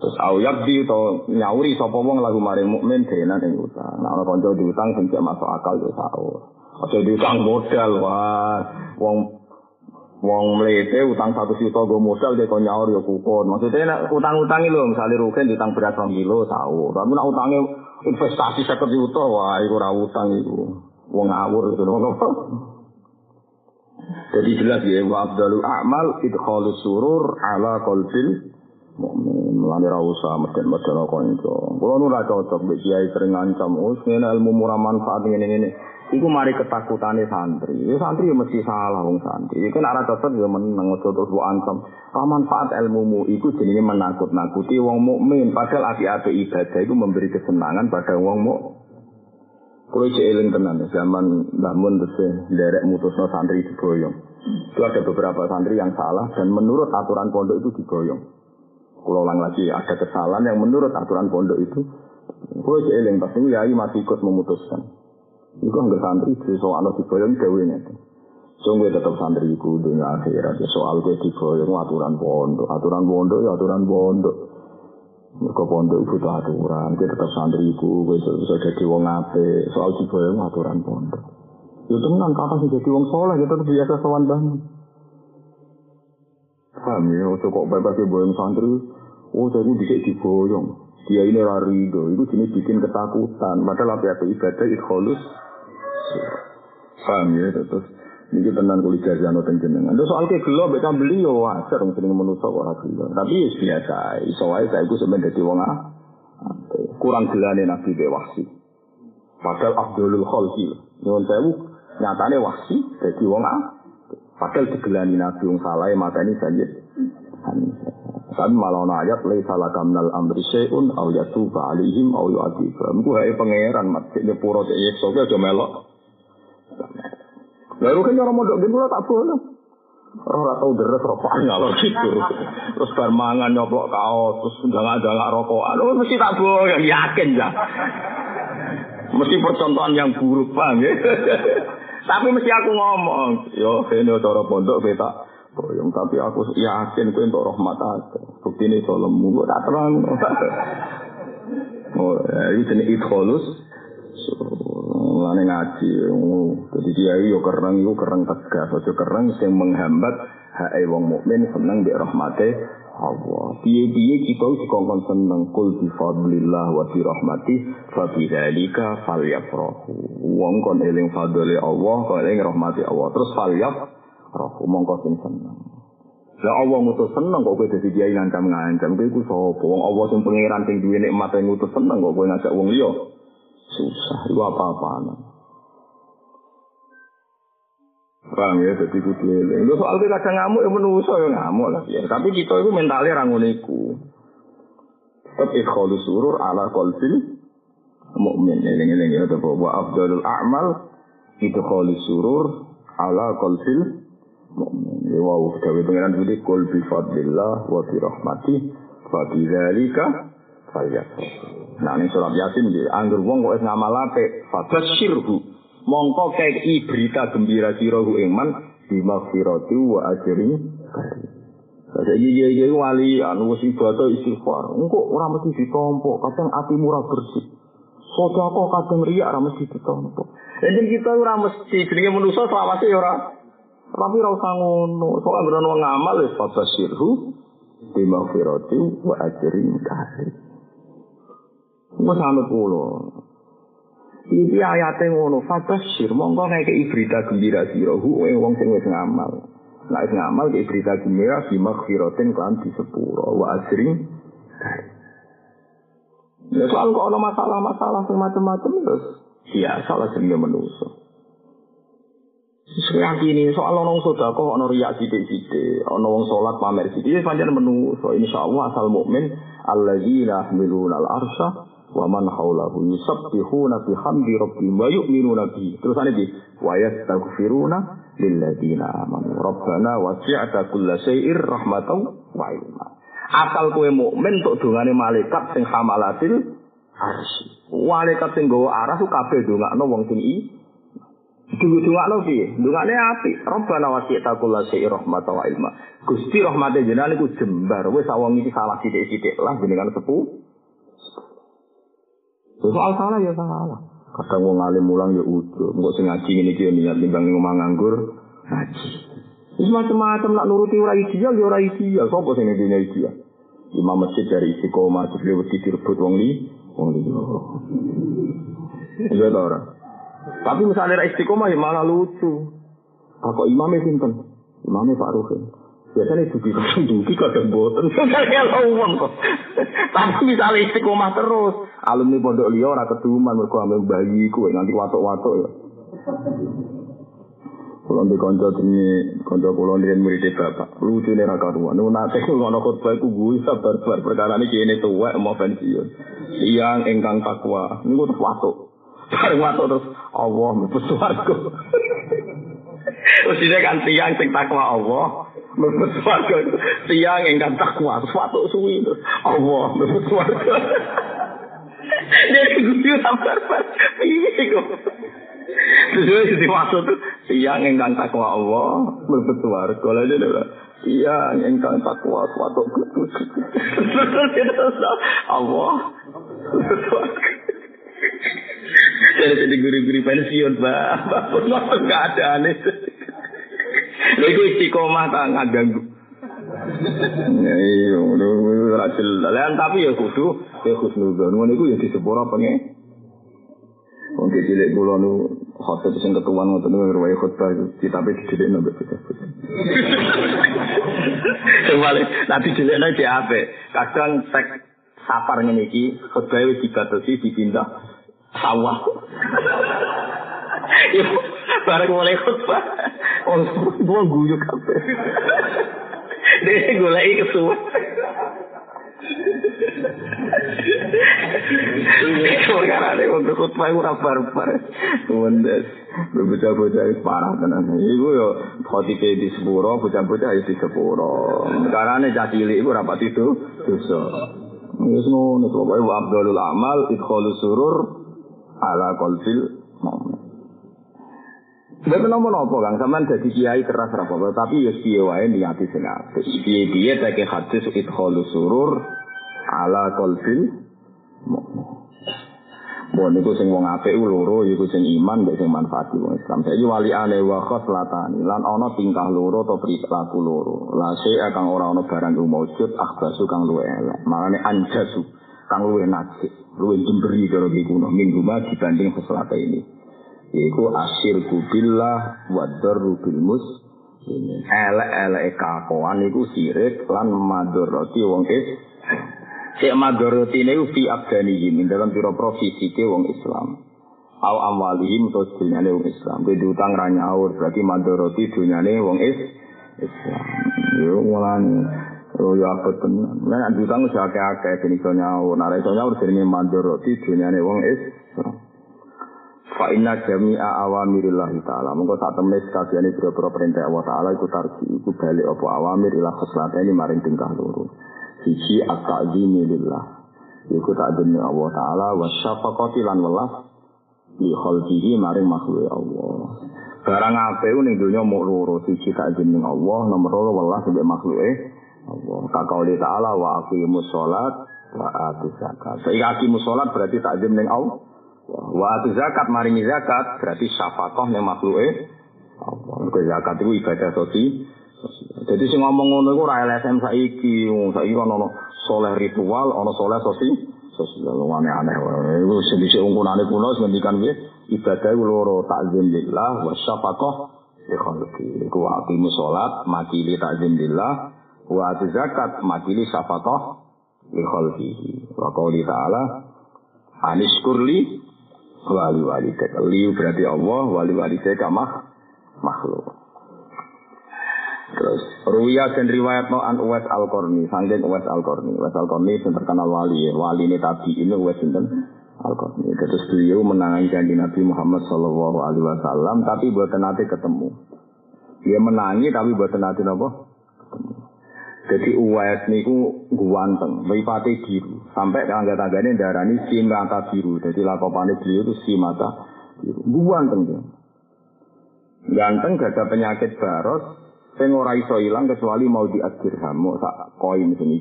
Terus au yakdi to nyauri sapa wong lagu mari mukmin denan ing utang. Nak ana kanca diutang sing masuk akal ya sahur. Aja diutang modal wah wong Wong mlete utang satu juta gue modal dia kau nyaur ya kupon. Maksudnya nak utang-utang itu misalnya rugen utang beras rong kilo tahu. Tapi nak utangnya investasi seket juta wah itu ora utang itu. Wong ngawur itu apa? Jadi jelas ya wa abdalul a'mal idkhalu surur ala qalbil mukmin. Mulane ra usah meden-meden kanca. Kulo nu ra cocok mbek kiai sering ngancam, "Wis ngene ilmu murah manfaat ngene-ngene." Iku mari ketakutane santri. Ya santri ya mesti salah wong santri. Iku nek ora cocok ya meneng aja terus mbok ancam. manfaat ilmumu iku jenenge menakut-nakuti wong mukmin. Padahal api-api ibadah itu memberi kesenangan pada wong mukmin. Kulo cek eling tenan zaman Mbah Mun terus derek mutusno santri diboyong. Itu ada beberapa santri yang salah dan menurut aturan pondok itu diboyong. Kulo ulang lagi ada kesalahan yang menurut aturan pondok itu kulo cek eling pasti yai masih ikut memutuskan. Iku nggak santri soal diboyong gawe ngene. Sungguh tetap santri iku dunia akhirat soal gue diboyong aturan pondok, aturan pondok ya aturan pondok. Mereka pondok butuh aturan, dia tetap santri iku gue bisa jadi wong ape, soal diboyong aturan pondok. Ya tenan kata sih jadi wong soleh, kita tetap biasa sowan banget. Paham ya, kok bebas boyong santri, oh jadi bisa diboyong. Dia ini rarido, itu jenis bikin ketakutan. Padahal apa ibadah ikholus Paham ya, terus ini tenan kulit jazano dan jenengan. Terus soal ke gelo, mereka beli ya wajar, sering menusuk orang gelo. Tapi ya biasa, wae saya itu sebenarnya jadi wong kurang gelane nabi be wahsi. Padahal Abdulul Khalqi, nyuwun sewu, nyatane wahsi jadi wong Padahal digelani nabi wong salah maka ini saja. Tapi malah ana ayat laisa laka minal amri syai'un aw yatuba yu'adzibah. Iku hae pangeran mat cek nyepuro cek yekso aja melok. Lalu kan orang modok gitu tak boleh. Orang tahu deres rokokan kalau gitu. Terus bar mangan nyoplok kaos, terus jangan-jangan rokokan. Oh, mesti tak boleh, yakin ya. Mesti percontohan yang buruk, paham ya? Tapi mesti aku ngomong, yo ini cara pondok kita boyong, tapi aku yakin itu untuk rahmat aku. Bukti ini solemmu, tak terang. oh, ini jenis idholus. Mulane ngaji. Jadi dia yo kereng yo kereng tegas, aja kereng sing menghambat hak wong mukmin seneng di rahmate Allah. Piye-piye kita dikongkon seneng kul bi fadlillah wa bi rahmati fa bi dzalika falyafrahu. Wong kon eling fadlile Allah, kon eling rahmati Allah. Terus falyafrahu mongko sing seneng. Lah Allah ngutus seneng kok kowe dadi kiai ngancam-ngancam. Kowe iku sapa? Wong Allah sing pangeran sing duwe nikmat sing ngutus seneng kok kowe ngajak wong liya. Susah, itu apa-apaan. Paham ya, jadi kudu eling. Lu soal kita kadang ngamuk ya menuso ya ngamuk lah. Ya. Tapi kita itu mentalnya ranguniku. Tetap ikholu surur ala kolfil mu'min. Eling-eling ya. Wa afdalul a'mal kholi surur ala kolfil mu'min. Ya wow, gawe pengiran budi kul bi fadlillah wa bi rahmati fa Nah ini surat Yasin di anggur wong kok ngamalake fabasyirhu mongko kei berita gembira sirahu iman di maghfirati wa ajri Jadi iya iya wali anu wis ibadah istighfar. Engko ora mesti ditompo, kadang ati murah bersih. Sodako kadang riak ora mesti ditompo. Jadi kita ora mesti jenenge manusa selawase ya ora. Tapi ora usah ngono. Wong ngamal wis fabasirhu bima wa ajrin karim. Wes anut kula. Iki ayate ngono, fabasir monggo ngekeki berita gembira sira hu wong sing wis ngamal. Nek wis ngamal ke berita gembira bima firatin kan di sepuro wa karim. Ya soal kok ada masalah-masalah macam-macam terus biasa lah jenenge manusia. Sesuai ini soal orang soda kok ono riak sidik-sidik, ono wong sholat pamer sidik, ini panjang manusia. Insya Allah asal mukmin alladzina yahmiluna al-arsha wa man haulahu yusabbihuna bihamdi rabbihim wa yu'minuna bihi. Terus ana di wa yastaghfiruna lilladzina amanu. Rabbana wasi'ta kulla syai'ir rahmatan wa ilma. Asal kowe mukmin untuk dongane malaikat sing hamalatil arsy. Malaikat sing aras ku kabeh dongakno wong sing i. Dungakno piye? Dungane apik. Rabbana wasi'ta kulla syai'ir rahmatan wa ilma. Gusti rahmate jenengan iku jembar. Wis sawang iki salah sithik-sithik lah jenengan sepuh. Soal salah ya salah. Kadang wong alim mulang ya udah. Engko sing ngaji ngene iki ya niat timbang ngomong nganggur ngaji. Wis macam-macam nak nuruti ora ideal ya ora ideal. Sopo sing dunia ideal? Imam masjid dari istiqomah terus lewat direbut wong li, wong li. Iya ta ora? Tapi misalnya istiqomah ya malah lucu. Kok imamnya sinten? Imamnya Pak Ruhin. Biasanya dugi kadang dugi kadang boten. Kayak uang kok. Tapi misalnya istiqomah terus. Alumni pondok liya ora keduman mergo ambek bayi kuwe nanti watuk-watuk ya. Kulo di kanca dene kanca kulo ndek murid bapak. Lucune ra karuan. Nu nate ngono khotbah iku gue sabar-sabar perkara iki kene tuwek mau pensiun. Takwa niku watuk. Bareng watuk terus Allah mlebu swarga. Kan tiang sing takwa Allah. Mlebu swarga. Tiang ingkang takwa watuk suwi terus Allah mlebu swarga. dari guyu sabar bar piye kok? Terus di waktu itu iya ngengkang takwa Allah berbuat warga lalu iya engkang takwa suatu terus terus terus Allah jadi jadi guru-guru pensiun, Pak. Bapak, bapak, bapak, bapak, bapak, bapak, bapak, bapak, bapak, Iya, udah racil. Lan tapi ya kudu ya khusnudzon. Ngono iku ya disepuro pengen. Wong cilik kula nu khotbah sing ketuan ngoten niku riwayat khotbah kitabe dididik nang bocah. Kembali nanti dilekno di ape. Kadang tek sapar ngene iki khotbah wis dibatasi dipindah sawah. Yo bareng mulai khotbah. Wong semua guyu kabeh. Itu rabar-rabar. Wendes. Bocah-bocah parah tenan. Iku yo khotibe di sepuro, bocah-bocah di sepuro. Karena ini cah cilik itu rapat itu dosa. Wis ngono to wae Abdul Amal surur ala qalbil mu'min. Betul nomor apa kang sampean dadi kiai keras ra apa tapi ya piye wae niati sing apik. Piye-piye tak hadis idkhalu surur ala qalbil mu'min. Bon niku sing wong apik loro iku sing iman mek sing manfaati wong Islam. Saiki wali ane wa khoslatani lan ana tingkah loro atau perilaku loro. La akan ora ana barang kang maujud akhbasu kang luwe elek. Makane anjasu kang luwe najis, luwe jemberi karo iki kuno minggu dibanding khoslata ini. Iku asir billah wa darru bil mus elek-elek kakoan iku sirik lan madharati wong is Sik madoroti ini fi abdanihim dalam piro fisike wong Islam. Au amwalihim to dunyane wong Islam. Kuwi utang ra nyaur berarti madoroti dunyane wong is Islam. Yo mulane Oh ya apa tenan. Nek utang wis akeh-akeh ben iso nyaur. Nek iso nyaur jenenge madoroti dunyane wong is Fa inna jami'a awamirillah ta'ala. Mengko sak temen kabehane pira-pira perintah Allah taala iku tarji iku balik apa awamir ila khoslatene maring tingkah loro. siji at-ta'zimi lillah iku ta'zimi Allah taala wa syafaqati lan welas li khalqihi maring makhluk Allah. Barang ape ning donya mung loro siji ta'zimi Allah nomor loro welas mbek makhluke Allah. Kakauli ta'ala wa aqimus sholat wa atu zakat. Aqimus sholat berarti ta'zim ning Allah Wa atu zakat maringi zakat berarti syafakoh ning makhluke Allah. Mergo zakat itu ibadah sosial. Jadi sing ngomong ngono iku ora LSM saiki, saiki kan ono soleh ritual, ono soleh sosial. Sosial aneh-aneh. Iku sedhisik ungkunane kuno ngendikan piye? Ibadah iku loro takzim lillah wa syafaqah li khalqi. Iku aqimu salat, makili takzim lillah, wa atu zakat, makili syafaqah li khalqihi. Wa qouli ta'ala aniskurli wali wali Li berarti Allah, wali wali mah makhluk. Terus Ruya dan riwayat no an Uwais Al Korni, sangking Uwais Al Korni. Uwais Al Korni yang terkenal wali, wali ini tabi ini Uwais sinten Al Korni. Terus beliau menangani janji Nabi Muhammad Shallallahu Alaihi Wasallam, tapi buat nanti ketemu. Dia menangi tapi buat nanti apa? Ketemu. Jadi Uwais niku guanteng, mripate biru. Sampai tangga-tanggane darani si mata biru. Jadi lakopane beliau itu si mata biru. Guanteng dia. Ganteng gak ada penyakit baros, Sing ora iso kecuali mau diadirham, mau sak koin sing.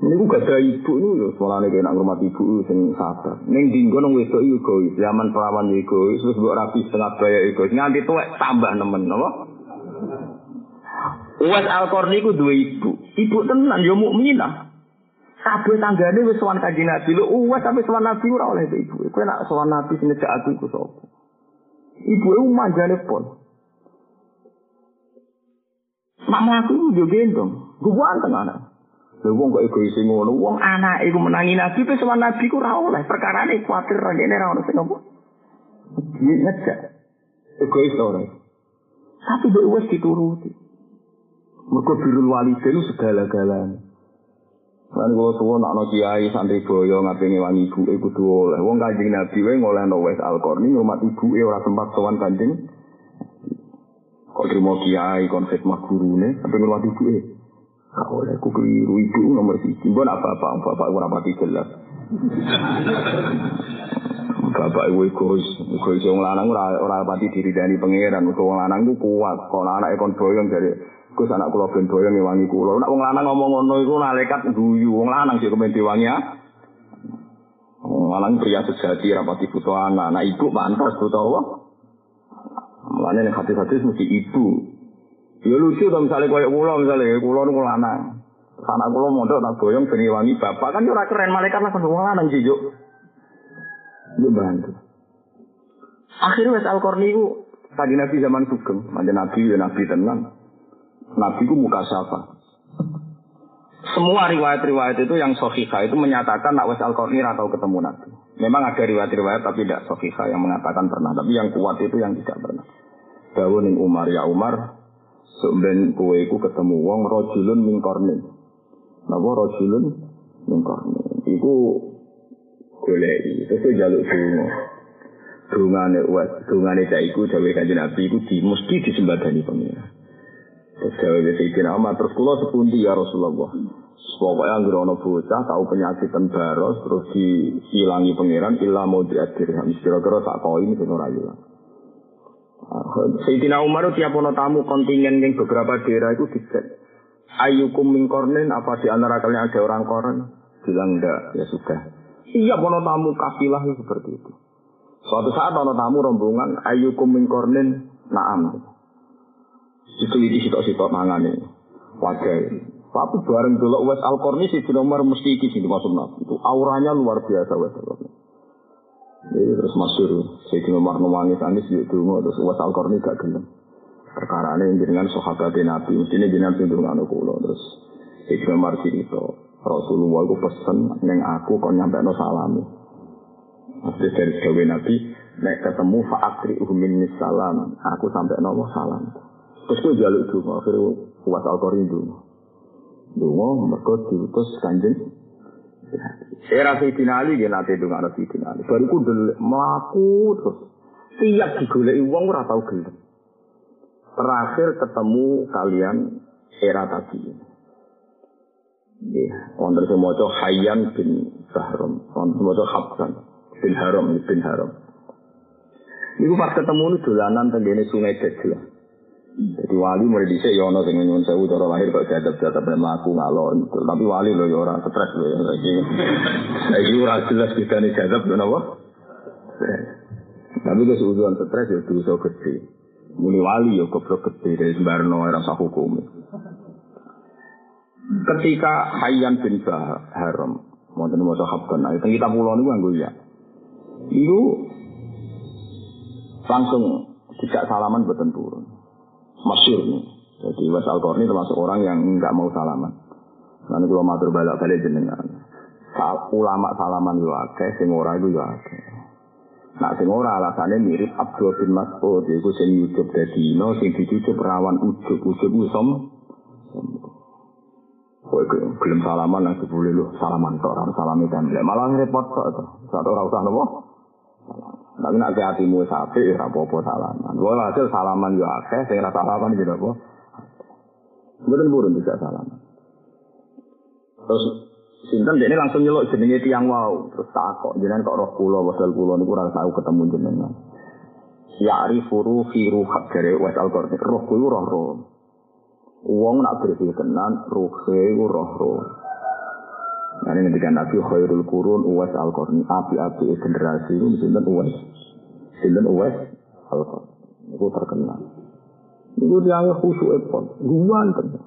Ini gue gak ada ibu ini loh, soalnya kayak nak rumah ibu sing sabar. Neng dinggo nong wedo itu egois, zaman perawan egois, terus buat rapi setengah baya egois. Nganti tuh tambah nemen, apa? Uwes Al-Qarni ku dua ibu. Ibu tenan, yo mukminah. Kabeh tanggane wis sowan kanjeng Nabi. Lho uwes sampe sowan Nabi ora oleh ibu. Kowe nak sowan Nabi sing aku iku sapa? Ibu e manjane pon. Mak mlaku yo gendong. Gue wanteng anak. Lha wong kok egois ngono, wong anak iku menangi nabi pe sama nabi ku ora oleh. Perkara ini kuatir rene ra ono sing apa. Ngecek. Egois ora. Tapi mbok wis dituruti. Mereka birul walidin segala-galanya. Kan kula suwun ana kiai santri boyo ngapeni wong ibu kudu oleh. Wong kanjeng Nabi wae ngolehno wis wes alqorni ngomat ibuke ora sempat sowan kanjeng. Kok trimo kiai konsep mah gurune tapi ngomat ibuke. Gak oleh ku keliru. Ibu nomor 1 mbon apa-apa bapak ora pati jelas. Bapak Ibu Gus, Gus yang lanang ora ora pati diridani pangeran, wong lanang ku kuat, kok anake kon boyong dari Gus anak kula ben boyong ngewangi kula. Nek wong lanang ngomong ngono iku malaikat guyu. Wong lanang sih kemen diwangi ya. Lanang pria sejati rapati butuh anak. Anak ibu pantas butuh Allah. Mulane nek hati-hati mesti ibu. Ya lucu to misalnya koyo kula misalnya kula niku lanang. Anak kula mondok tak boyong ben wangi bapak kan ora keren malaikat lah wong lanang sih yo. Yo bantu. Akhirnya wes Al-Qarni itu tadi Nabi zaman sugeng, manjen Nabi ya Nabi tenang. Nabi ku muka siapa? Semua riwayat-riwayat itu yang sohika itu menyatakan nak wes Al-Qarni atau ketemu Nabi. Memang ada riwayat-riwayat tapi tidak sohika yang mengatakan pernah. Tapi yang kuat itu yang tidak pernah. Dawu ning Umar ya Umar, kowe iku ketemu wong rajulun min qarnin. Napa rajulun min? Iku goleki, terus jaluk donga. Dungane wes, dungane cah iku dawuh Kanjeng Nabi iku di mesti disembadani pengira. Terus dawuh Sayyidina Umar, terus kula sepundi ya Rasulullah. Pokoknya anggere ana bocah tahu penyakit baros terus dihilangi pangeran illa mau diadirham. Kira-kira tak koin sing ora ilang. Sayyidina Umar tiap ono tamu kontingen yang beberapa daerah itu dicek. Ayukum mingkornin apa di antara kalian ada orang koran? Bilang enggak, ya sudah. Iya ono tamu kafilah seperti itu. Suatu saat ono tamu rombongan ayukum mingkornin naam. Itu ini sitok-sitok mangan ini. Wajah Tapi bareng dulu Wes Al-Qarni si nomor mesti iki sini masuk Itu auranya luar biasa Wes Al-Qarni. Jadi terus saya cuma Umar nangis anis di dungo terus was al korni gak gelem. Perkara ini jenengan sahabat Nabi, mestinya jenengan sindung anu kulo terus cuma Umar cerita. Rasulullah itu pesen neng aku kau nyampe no salami. Maksudnya dari Dewi Nabi, nek ketemu faakri umin salam, aku sampai no salam. Terus gue jaluk dungo, akhirnya was al korni dungo. Dungo mereka diutus kanjeng era Sayyidina Ali ya nanti itu nggak Sayyidina Ali. Baru ku melaku terus. Tiap digoleki uang ora tau gelem. Terakhir ketemu kalian era tadi. Ya, wonten sing maca Hayyan bin Bahram, wonten sing maca Habsan bin Haram bin Haram. Iku pas ketemu ini dolanan tenggene Sungai Dajjal. Jadi wali mulai dhisik ya ana sing nyuwun sewu cara lahir kok jadab-jadab mlaku ngalor. Tapi wali lho ya ora stres lho ya saiki. Saiki ora jelas bedane lho napa? Tapi itu seujuan stres ya dosa gede. Muni wali ya goblok gede dari sembarno ora sah hukum. Ketika Hayyan bin Haram, wonten maca Habban, ayat kita pulau niku nganggo ya. Iku langsung tidak salaman boten. Masyur nih. Jadi Was al ini termasuk orang yang nggak mau salaman. Nanti kalau matur balak balik jenengan. Ulama salaman yo akeh, sing ora iku yo akeh. Nah sing ora alasannya mirip Abdul bin Mas'ud iku sing ujub dadino sing dicucup rawan ujub ujub usom. Kowe gelem salaman nang boleh lu salaman tok ora salami template. Malah repot tok to. Sak ora usah nopo. Tapi nak ke hatimu sapi, ya apa-apa salaman. Wah hasil salaman yo akeh, sing ora salaman yo apa. Mboten burun bisa salaman. Terus sinten dene langsung nyeluk jenenge tiang wau, terus takok kok roh kula wasal kula niku ora tau ketemu jenengan. Ya'rifu ruhi ruhak jare wa al-Qur'an. Roh kuwi roh roh. Wong nak bersih tenan, ruh roh roh. Nah ini ketika Nabi khairul kurun uwas al qarni api-api generasi itu sinten uwas. Sinten uwas al qarni. Itu terkenal. Itu dia khusyuk epon. Guan tenan.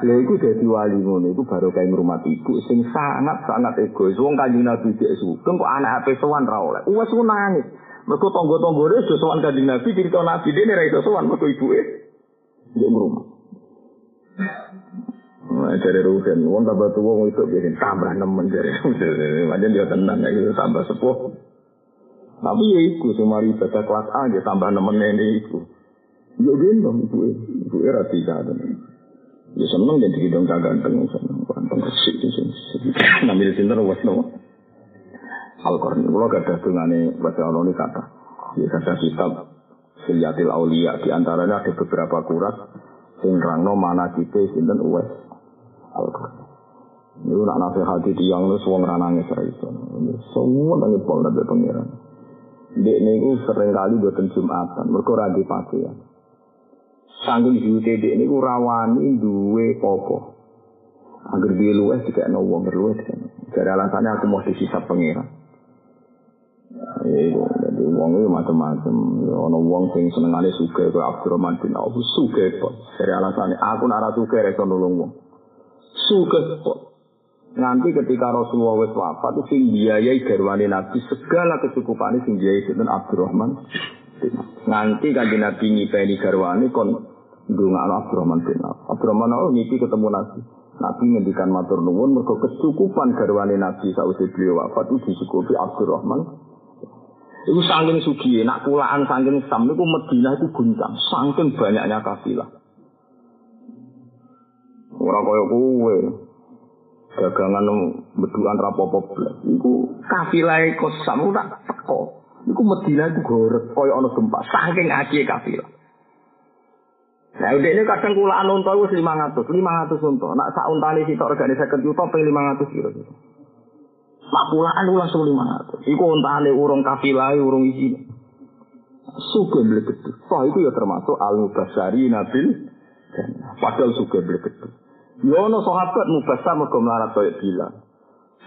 Lha iku dadi wali ngono iku baru kae ngrumat ibu sing sangat-sangat egois. Wong kanjeng Nabi dhek sugeng kok anak ape sowan ra oleh. Wes ku nangis. Mergo tangga-tanggane wis sowan kanjeng Nabi cerita Nabi dene ra iso sowan mergo ibuke ndek ngrumat. Nah, dari rugen, wong tambah tua wong itu bikin tambah nemen dari macam dia tenang gitu tambah sepuh. Tapi ya itu cuma ibadah kelas A dia tambah nemen ini itu. Ya gendong ibu ibu era tiga ada. Ya seneng jadi hidung kagak ganteng seneng ganteng resik di sini. Nambil sinter was no. Al-Quran ada dungane baca Allah ini kata. Ya kata kitab Silyatil Aulia di antaranya ada beberapa kurat sing rangno mana kita sinten uwes Ini nak nasihat di tiang lu suang ranangnya serius. Semua tanya pol dari pangeran. Dek niku sering kali buat jumatan. Mereka radhi pasti ya. Sanggul jute dek niku rawani duwe apa? Agar dia luwes tidak nawang berluwes. Jadi alasannya aku mau disisa pangeran. Iya, jadi wong itu macam-macam. Ono wong sing senengane suke ke Abdurrahman bin Auf suke pak. Jadi alasannya aku narasuke rekan nulung uang. Kok. Nanti ketika Rasulullah wis wafat itu sing biayai garwane Nabi segala kecukupane sing biayai sinten Abdurrahman. Nanti kan Nabi ngipeni garwane kon ndongakno Abdurrahman bin Auf. Abdurrahman oh ngipi ketemu Nabi. Nabi ngendikan matur nuwun mergo kecukupan garwane Nabi sausé beliau wafat itu dicukupi Abdurrahman Iku saking sugi, nak pulaan saking sam, itu Medina itu guncang, saking banyaknya kafilah. Orang kaya kowe, dagangan beduan rapopo blas. Iku kafilah kok sam tak teko. Iku Medina itu gorek, kaya ana gempa, saking akeh kafilah. Nah, udah ini kadang kulaan unta itu 500, 500 unta. Nak sak untane sitok regane 50 juta, ping 500 kira-kira. Nak pulaan lu langsung lima ratus. Iku ontane urung kafilah, urung isi. Suge bleget. Wah itu ya termasuk al mubasari nabil. Padahal suge bleget. Yono sahabat mubasar mergo melarat kaya bilang.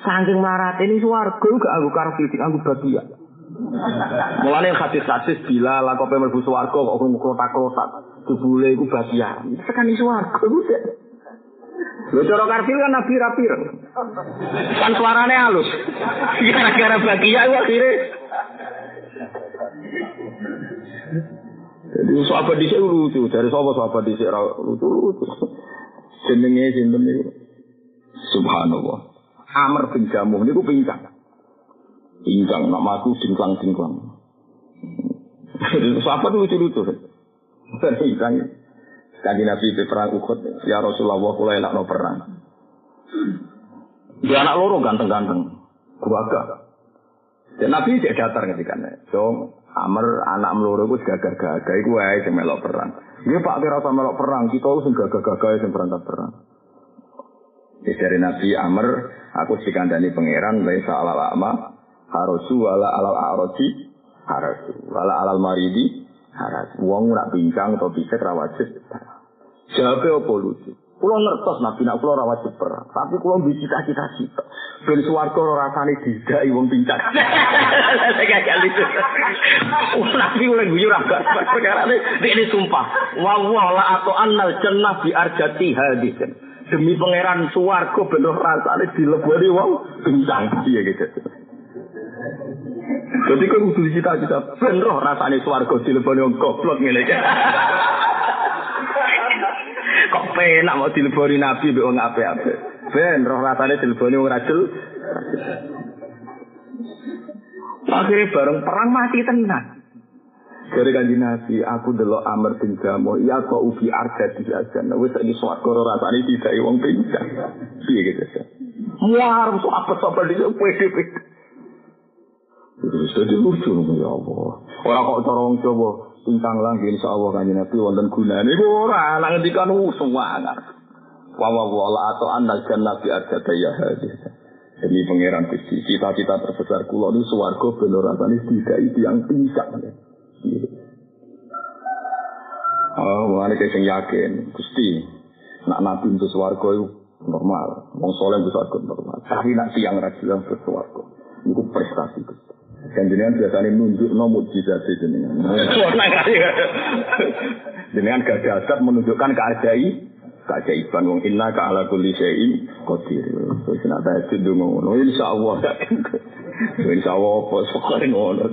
Saking melarat ini suarga gak anggo karfil, anggo bagia. Mulane hadis-hadis bila lah kok mlebu swarga kok krotak-krotak. Jebule iku bagia. Tekan swarga iku Lho cara karfil kan nabi rapir. Kan suarane halus. Gara-gara bagia itu akhirnya. Jadi sahabat dhisik lucu, dari sapa sahabat dhisik lucu-lucu. Jenenge sinten niku? Subhanallah. Amr bin Jamuh niku pincang. Pincang nak matu dingklang-dingklang. Sahabat lucu-lucu. Pincang. Kanji Nabi di perang Uhud, ya Rasulullah, kula enak no perang. Dia anak loro ganteng-ganteng, gua Dan Nabi tidak datar ketika itu. So, Amr anak meloro itu gagah-gagah, wae sing melok perang. Dia Pak kira sama melok perang, kita harus gagah-gagah sing berangkat perang. Jadi dari Nabi Amr, aku dikandani pangeran, laisa alal ama, harosu wala alal aroji, harosu, wala alal maridi, Haras. Wong nak pincang atau bisa ra wajib. Apa lucu? Kulo ngertos nabi nak kulo ra wajib perang, tapi kulo mbiji cita-cita cita. Ben swarga ora rasane didai wong pincang. Kayak lucu. Nabi oleh guyu ra perkara ini sumpah. Wa wa la atau annal jannah bi arjati hadis. Demi pangeran swarga ben rasane dileboni wong pincang. Iya gitu. Jadi kan kudu cita-cita ben roh rasane swarga dileboni wong goblok ngene penak mau dileboni nabi mbek wong apik-apik. Ben roh rasane dileboni wong rajul. Akhirnya bareng perang mati tenan. Dari kanji Nabi, aku delok Amr bin Jamo, iya kok ubi arja di lajan. Wis ini suatu rasane tidak wong pincang. Iya gitu. Muar, so apa apa di pede pede. Jadi lucu ya Allah. Orang kok cara wong coba pincang lagi insya Allah kanji Nabi wonten gunane. Iku ora nang ngendikan semangat. Wa wa wa atau anda jannah bi arja ya hadis. Demi pangeran Gusti, cita-cita terbesar kula niku swarga ben ora rasane tidak yang pincang. Oh, mulane sing yakin, Gusti. Nak nabi untuk swarga itu normal, wong soleh bisa swarga normal. Tapi nak tiang ra bilang ke swarga, itu prestasi Gusti. Dan jenengan biasanya nunjuk no mujizat jenengan. jenengan gak dasar menunjukkan keajaiban keajaiban wong inna ka ala kulli syai'in qadir. Wis nak tahajud ngono, insyaallah. Insyaallah apa sekali ngono.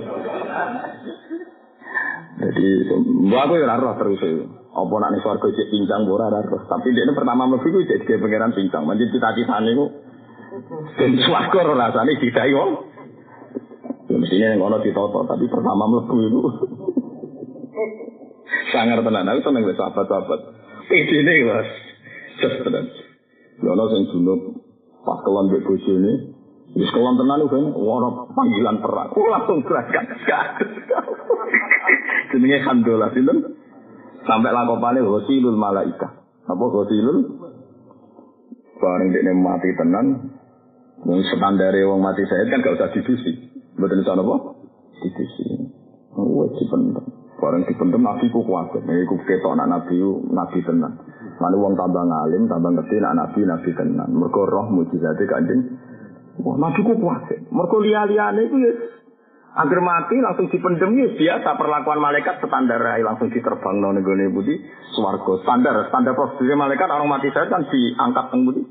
Jadi, mbak aku ya roh terus Apa nak nih swarga cek pincang ora roh. Tapi dia pertama mlebu iku cek pangeran pincang. Manjen cita-citane ku ben swarga ora rasane didai wong. Ya mestinya yang ono ditoto, tapi pertama mlebu itu sangar tenan. Aku seneng wis sahabat-sahabat. Idene Mas. Just tenan. Ya ono sing junub pas kelon mbek bojone. Wis kelon tenan kan ora panggilan perang. Aku langsung berangkat. Jenenge Hamdullah sinten? Sampai lakopane Ghasilul Malaika. Apa Ghasilul? Bareng dekne mati tenan. Wong standare wong mati saya kan gak usah didusi. Mboten iso napa? Didusi. Wajib pendem. Bareng dipendem nabi ku kuat. Nek iku ketok anak nabi nabi tenan. Lalu wong tambah ngalim, tambah ngerti anak nabi nabi tenan. Mergo roh mujizate kanjeng. Wah, nabi ku kuat. Mergo liya-liyane iku ya Agar mati langsung dipendem ya biasa perlakuan malaikat standar ya, langsung diterbang nang nggone budi swarga standar standar prosedur malaikat orang mati saya kan diangkat nang budi.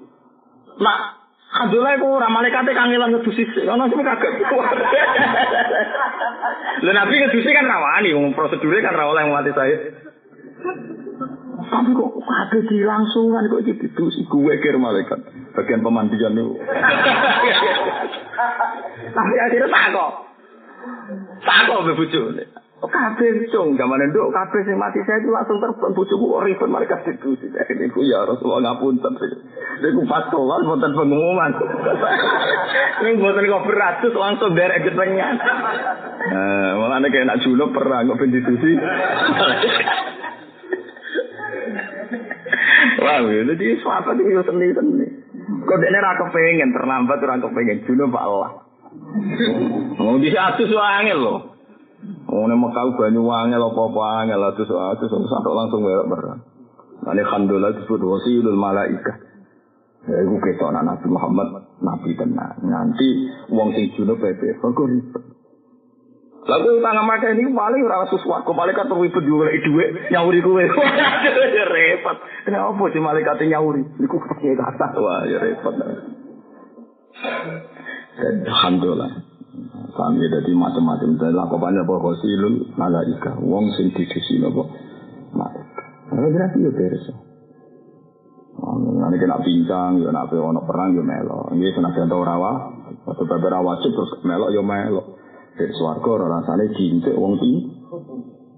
Nah, Alhamdulillah itu orang malaikat kang ilang ngedusi sih. sing kaget. Lalu Nabi ngedusi kan rawani. prosedure kan rawani yang mati saya. Tapi kok kaget di. Kok gitu itu sih gue kira malaikat. Bagian pemandian itu. Tapi akhirnya tak kok. Tak kok bebucu. Kabeh cung zaman nduk kabeh sing mati saya itu langsung terbang bojoku kok ribet mereka situ sih. Ini ku ya Rasulullah ngapunten. Niku pas soal wonten pengumuman. Ning boten kok beratus langsung derek getengan. Nah, malah kayak nak junub perang kok ben ditusi. Wah, jadi suatu itu seni-seni. Kok dene ra kepengen terlambat ora kepengen junub Allah. Mau bisa atus angel loh. Nih Mekah banyu angel apa-apa angel atus atus sampai langsung merah merah. Ini khandullah disebut wasilul malaika. Ya, itu ketok Nabi Muhammad, Nabi tenang. Nanti uang sing junub pepe, kok ribet. Lalu tangan mata ini paling ora sesuatu, malaikat ribet juga lagi duit, nyauri kue. repot. Kenapa sih malaikat nyauri? Iku pakai kata, wah ya repot. Alhamdulillah. Kami jadi macam-macam. Dan lakukannya apa khosilul malaika. Wong sing dikisi apa. Malaika. Nah, berarti ya beres. Nanti kena pincang, ya nak ono perang ya melo. Ini senajan tau rawa, atau beberapa wajib terus melo ya melo. Dari orang rasanya cinta wong tinggi.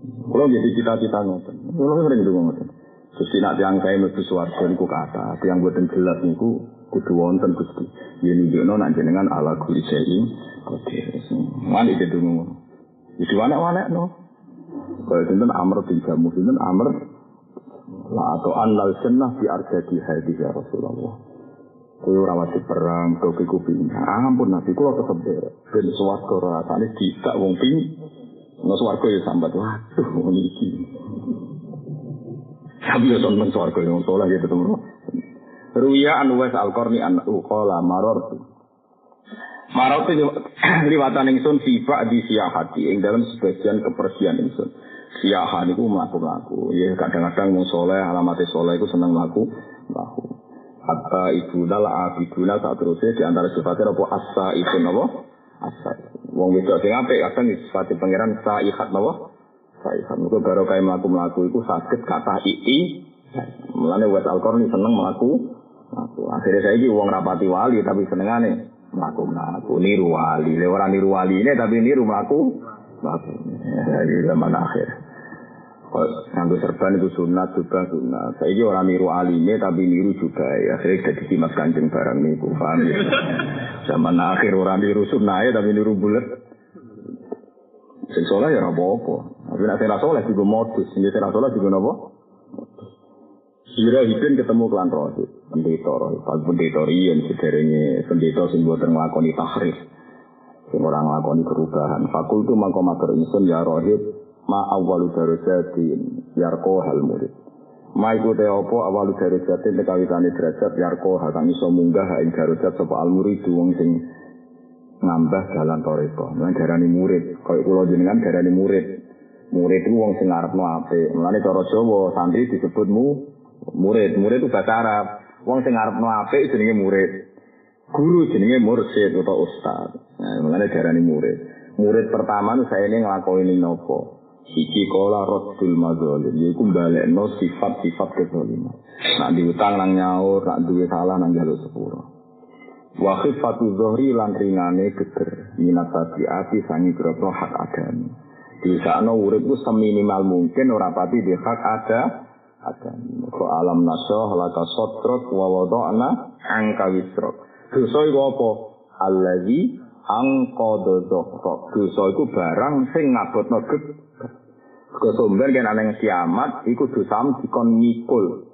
Kalau jadi cita-cita ngoten. Kalau sering gitu ngoten. Terus nak tiang saya mesti suarga niku kata, tiang buatan jelas niku kudu wonten Gusti. Yen nunjukno nak jenengan ala kuli Mandi itu ngono. Itu anak-anak no. Kalau sinten Amr bin Jamu sinten Amr la atau anal jannah fi arjadi hadis ya Rasulullah. Ora wajib perang, kowe iku pindah. Ampun Nabi kula tetep derek. Ben swarga rasane tidak wong ping suarga ya sambat. Waduh, ini iki. Tapi ya temen suarga yang soleh gitu temen. Ruya an Uwais Al-Qarni an uqala maror. Maror itu liwatan ingsun sifat di siahati ing dalam sebagian kepergian ingsun. Siahan itu melaku-melaku. Ya kadang-kadang mau soleh, alamatnya soleh itu senang melaku. Melaku. Hatta ibu dal abiduna saat terusnya di antara sifatnya apa asa itu apa? Asa. Wong wedok sing apik kadang sifat pangeran saihat napa? Saihat. Muga baru kaya mlaku-mlaku iku sakit kata ii. Mulane wet alkorni seneng mlaku. Mlaku. Akhirnya saya wong rapati wali tapi senengane mlaku mlaku niru wali. Le ora niru wali ini tapi niru mlaku. Mlaku. Ya, zaman akhir. Nganggo serban itu sunat juga sunat. Saya ini orang niru alime tapi niru juga ya. Akhirnya jadi simas kancing barang niku paham ya. Zaman akhir orang niru sunat tapi niru bulat. Sing soleh ya apa-apa. Tapi nak sing soleh juga modus. Sing sing soleh juga napa? Sira hipin ketemu klan rohib. Pendeta rohib. Pas pendeta riyen sederenge pendeta sing boten nglakoni tahrif. Sing orang nglakoni perubahan. Fakultu mangko matur ingsun ya rohib ma awalu darajatin yarko hal murid. Ma iku te apa awalu darajatin te kawitane derajat yarko hal kang iso munggah ing darajat sapa al murid wong sing ngambah jalan toreko. Mulane darani murid, kaya kula jenengan darani murid. Murid itu wong sing ngarepno apik. Mulane cara Jawa santri disebutmu murid. Murid itu bahasa Arab. Wong sing ngarepno apik jenenge murid. Guru jenenge mursyid atau ustaz. Nah, mulane darani murid. Murid pertama nu saya ini ngelakoni nopo. Siji kola rotul madzolim, yaiku no sifat-sifat kezaliman. Nak diutang nang nyaur, nak duwe salah nang jaluk sepuro. Wa khifatu zohri lan ringane geger, minat tabiati sangi grobro hak adami. Disakno uripku seminimal mungkin ora pati di hak ada akan ke alam nasya laka sotrok wa wadokna angka wisrok dosa itu apa? Allazi angkodo dokrok dosa itu barang sing ngabot no ke sumber kena neng kiamat iku dosa dikon mikul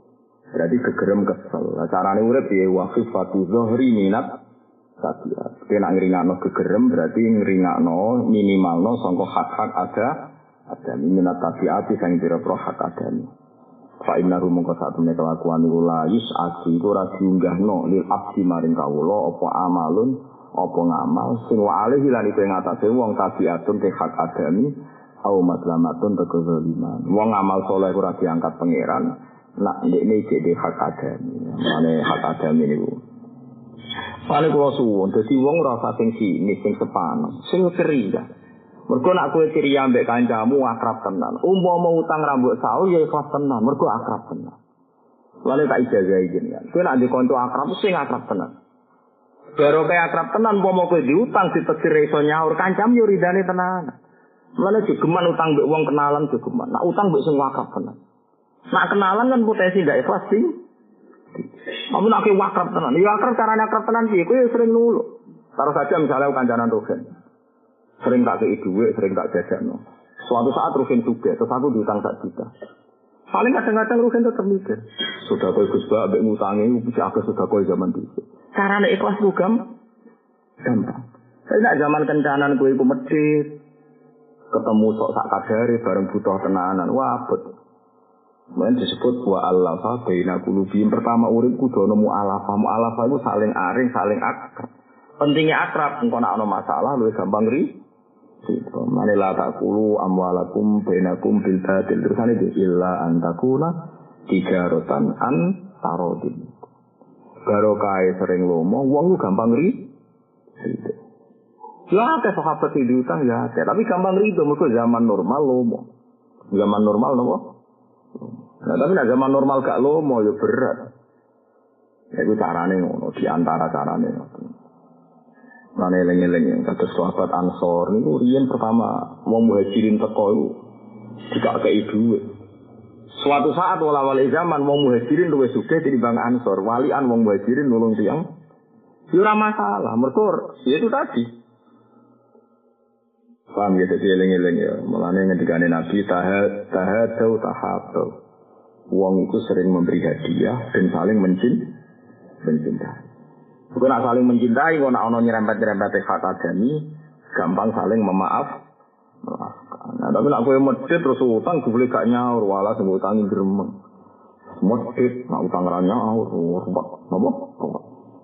berarti kegerem kesel. Carane urip ya wakil fatu zohri minat sakit kena ngeringak no kegerem berarti ngeringak minimalno minimal hak-hak ada ada. Minat tapi api sang jirapro hak adanya Fa inna rumong ko satu nek kelakuan iku layus asi iku ora diunggahno lil abdi maring kawula apa amalun apa ngamal sing wa alih lan iku ing atase wong tabiatun ke hak adami au maslamatun teko zaliman. Wong amal soleh ora diangkat pangeran. Nak ini jadi hak adami. Mane hak adami niku. Paling suwun, dadi wong ora usah sing sini, sing sepanon, sing ceria. Mergo nak kowe ceria ambek kancamu akrab tenan. Umpama utang rambut saul ya ikhlas tenan, mergo akrab tenan. Lalu tak ijazah izin kan. Kowe nak dikonco akrab sing akrab tenan. Baru kayak akrab tenan, umpama kowe diutang ditegir iso nyaur kancam yo ridane tenan. Mulane jogeman utang mbek wong kenalan jogeman. Nak utang mbek sing wakaf tenan. Nak kenalan kan potensi ndak ikhlas sih. Kamu nak wakrab tenan. Ya akrab caranya akrab tenan sih. Kowe sering nulu. Taruh saja misalnya kancanan Rugen. Sering tak kei duit, sering tak jajan. Suatu saat Rugen juga, sesuatu diutang sak juta. Paling kadang-kadang Rugen tetap mikir. Sudah kau Ba, ambek ngutangi, bisa agak sudah kau zaman itu. Caranya ikhlas juga gampang. Saya nak zaman kencanan gue iku medit, ketemu sok sak kadare bareng butuh tenanan wabet Mungkin disebut wa alafa baina kulubihim. Pertama urip kudu ana mu'alafa. Mu'alafa itu saling aring, saling akrab. Pentingnya akrab, engko nek ana masalah luwih gampang ri. Gitu. Mane la taqulu amwalakum bainakum bil batil. Terusane iki illa antakuna tijaratan an tarodin. Barokah sering lomo, lu gampang ri. Gitu. Ya ada sahabat yang diutang ya ada. Tapi gampang rido. Mereka zaman normal lomo. Zaman normal lomo. Nah, tapi nah, zaman normal gak lomo ya berat. Ya, itu carane ngono. Di antara carane. Mana eling-eling kata sahabat Ansor niku riyen pertama mau muhajirin teko itu jika ke duit. Suatu saat wala wali zaman mau muhajirin suge di bang Ansor, walian mau muhajirin nulung tiang. Ya masalah, mereka ya itu tadi. Paham ya, jadi eling-eling ya. Mulanya ngendikane Nabi, tahad, tahadau, tahabau. Uang itu sering memberi hadiah dan saling mencint, mencintai. Bukan saling mencintai, kalau nak ono nyerempet-nyerempet hak adami, gampang saling memaaf, Nah, tapi nak kowe medit terus utang boleh gak nyaur wala sing utangi gremeng. Medit nak utang ra nyaur ruwet. Napa?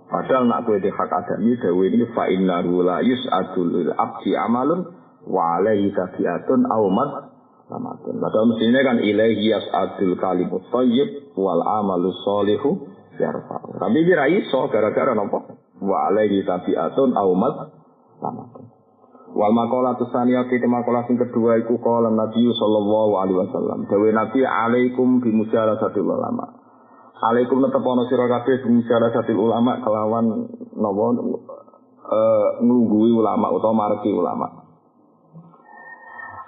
Padahal nak kowe hak adami dewe ini fa inna la yus'adul abdi amalun wa alaihi tabiatun aw mat samatun. Padahal mestinya kan ilaihi yas'adul kalimut thayyib wal amalu sholihu yarfa. Tapi kira iso gara-gara napa? Wa alaihi tabiatun aw mat samatun. Wal makola tusania kita makola sing kedua iku kala Nabi sallallahu alaihi wasallam. Dawe Nabi alaikum bi satu ulama. Alaikum netepono sira kabeh bi satu ulama kelawan napa eh nglungguhi ulama utawa marki ulama.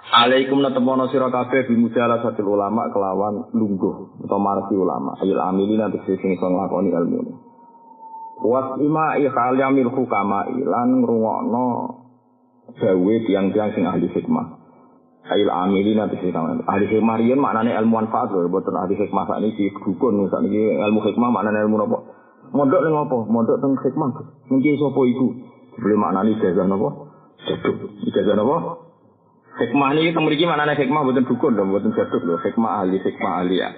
Alaikum natamono sira kabeh bimuja satul ulama kelawan lungguh utawa marsi ulama ayil amilina tegese sing iso nglakoni ilmu. Was ima khal yamil hukama ilan ngrungokno gawe tiang-tiang sing ahli hikmah. Ayil amilina tegese kang ahli hikmah riyen maknane ilmu manfaat lho boten ahli hikmah sakniki dukun sakniki ilmu hikmah maknane ilmu napa? Mondok ning apa? Mondok teng hikmah. Mungkin sapa iku? Beli maknane jazah napa? Jaduk. Jazah napa? Hikmah ini memiliki maknanya hikmah bukan dukun loh. Bukan jaduk loh. Hikmah ahli hikmah ahli ya.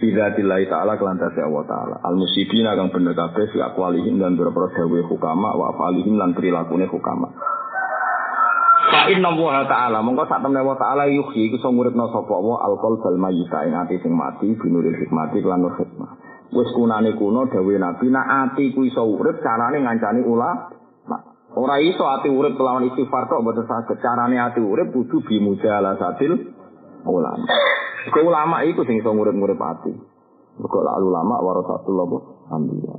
Bila ta'ala kelantasi Allah ta'ala Al-musibin akan bener kabeh Fi akwalihim dan berapa dawe hukama Wa afalihim dan perilakunya hukama Fa inna wa ta'ala mongko sak temne wa ta'ala yuhyi iku iso nguripno sapa wa alqal bal mayyita ing ati sing mati binuril hikmati lan nur hikmah. Wis kunane kuno dawuh Nabi nek ati ku iso urip carane ngancani ula Ora iso ati urip kelawan istighfar kok mboten saged. Carane ati urip kudu bimujala satil ulama. Kau ulama itu sing iso ngurip-ngurip ati. Kok ulama warasatul anbiya.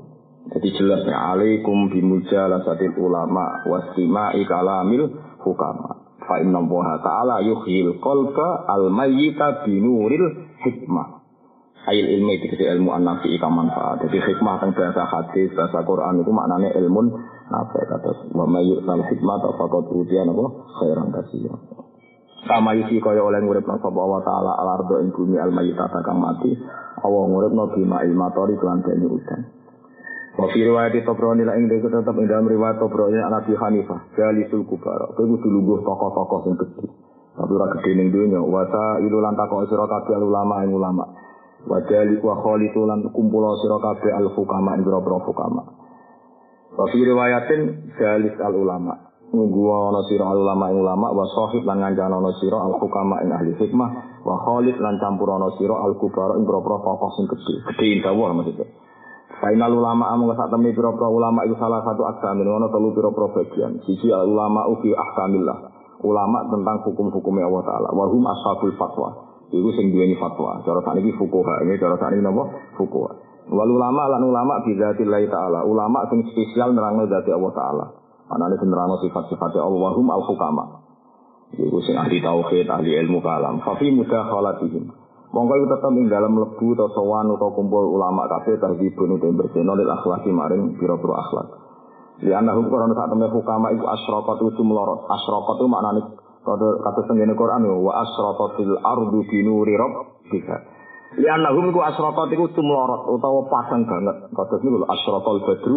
Jadi jelas ya alaikum bimujala satil ulama wastimai kalamil hukama. Fa inna Allah ta'ala yuhyil qalba al mayyita binuril hikmah. Ail ilmu itu ilmu an-nafi ika manfaat. Jadi hikmah tentang bahasa hadis, bahasa Quran itu maknanya ilmu nafi kata wa mayyut al hikmah tafaqat utian apa khairan kasih. Kama yusi kaya oleh nang sapa Allah taala al ardo ing bumi al kang mati. Allah ngurip no bima ilmatori kelan banyu udan. Wa fi riwayat Tobroni la ing tetep ing dalam riwayat anak Abi Hanifah, jalisul kubara. Kowe kudu lungguh tokoh-tokoh sing gedhe. Tapi ora gedhe ning donya, wa ta ilu lan takok sira kabeh ulama ing ulama. Wa jali wa khalitu lan kumpul sira kabeh al hukama ing boro hukama. Wa fi riwayatin jalis al ulama. Nunggu ana sira al ulama ing ulama wa sahib lan ngancana ana sira al hukama ing ahli hikmah wa khalid lan campur ana sira al kubara ing boro tokoh sing gedhe. Gedhe indawa maksudnya. Final ulama amu sak temne pira-pira ulama itu salah satu aksamin ono telu pira-pira bagian. Sisi ulama ubi ahkamillah. Ulama tentang hukum-hukumnya Allah taala. Wa hum ashabul fatwa. Iku sing duweni fatwa. Cara sakniki fuqaha, ini cara sakniki napa? Fuqaha. Wal ulama lan ulama bi dzatillahi taala. Ulama sing spesial nerangno dzati Allah taala. Anane sing nerangno sifat-sifat Allah wa hum al hukama. Iku sing ahli tauhid, ahli ilmu kalam. Fa fi mudakhalatihim. Monggo iku tetep ing dalam lebu atau sowan atau kumpul ulama kabeh tahdzibun utawa bersihno lil akhlaki maring pira-pira akhlak. Li anahum Quran sak temne hukama iku itu melorot. Asyraqat itu maknane kode kata sendiri Quran wa asyraqatil ardu bi nuri rabbika. Li anahum iku asyraqat iku tumlorot utawa pasang banget. Kados niku asyraqal badru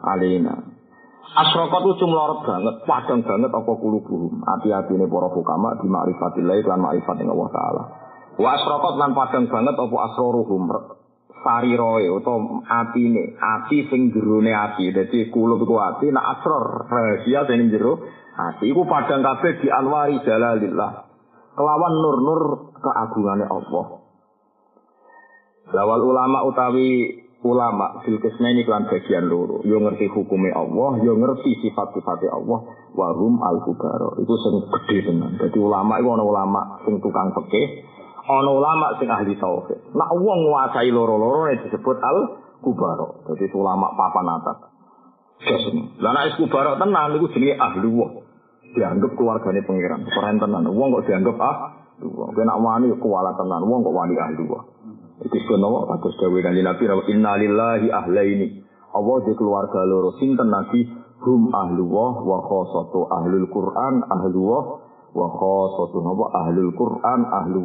alaina. Asrokat itu cumlorot banget, padang banget apa kulubuhum. Hati-hati ini para hukama di ma'rifatillah dan ma'rifat Allah Ta'ala. Wa asrokot lan padang banget apa asroruhum atau atine, ati sing jerone ati. Dadi kulup iku ati, nak asror rahasia sing jero ati iku padang kabeh di anwari jalalillah. Kelawan nur-nur keagungane Allah. Lawal ulama utawi ulama fil ini kelan bagian loro. Yo ngerti hukumnya Allah, yo ngerti sifat-sifatnya Allah. Warum al kubaro. Itu sing gede tenan. Jadi ulama itu ana ulama sing tukang fikih, ana ulama sing ahli tauhid. Nak wong nguasai loro-loro disebut al kubaro. Jadi ulama papan atas. Lah nek kubaro tenan niku jenenge ahli wong. Dianggap keluargane pangeran. Keren tenan. Wong kok dianggap ah wong. Kena wani kuwala tenan. Wong kok wani ahli wong. Itu sebenarnya kados dawuh kanjeng Nabi inna lillahi ahlaini. Allah di keluarga loro sinten Nabi hum ahlu wa khosatu ahlul Quran ahlu wa khosatu napa ahlul Quran ahlu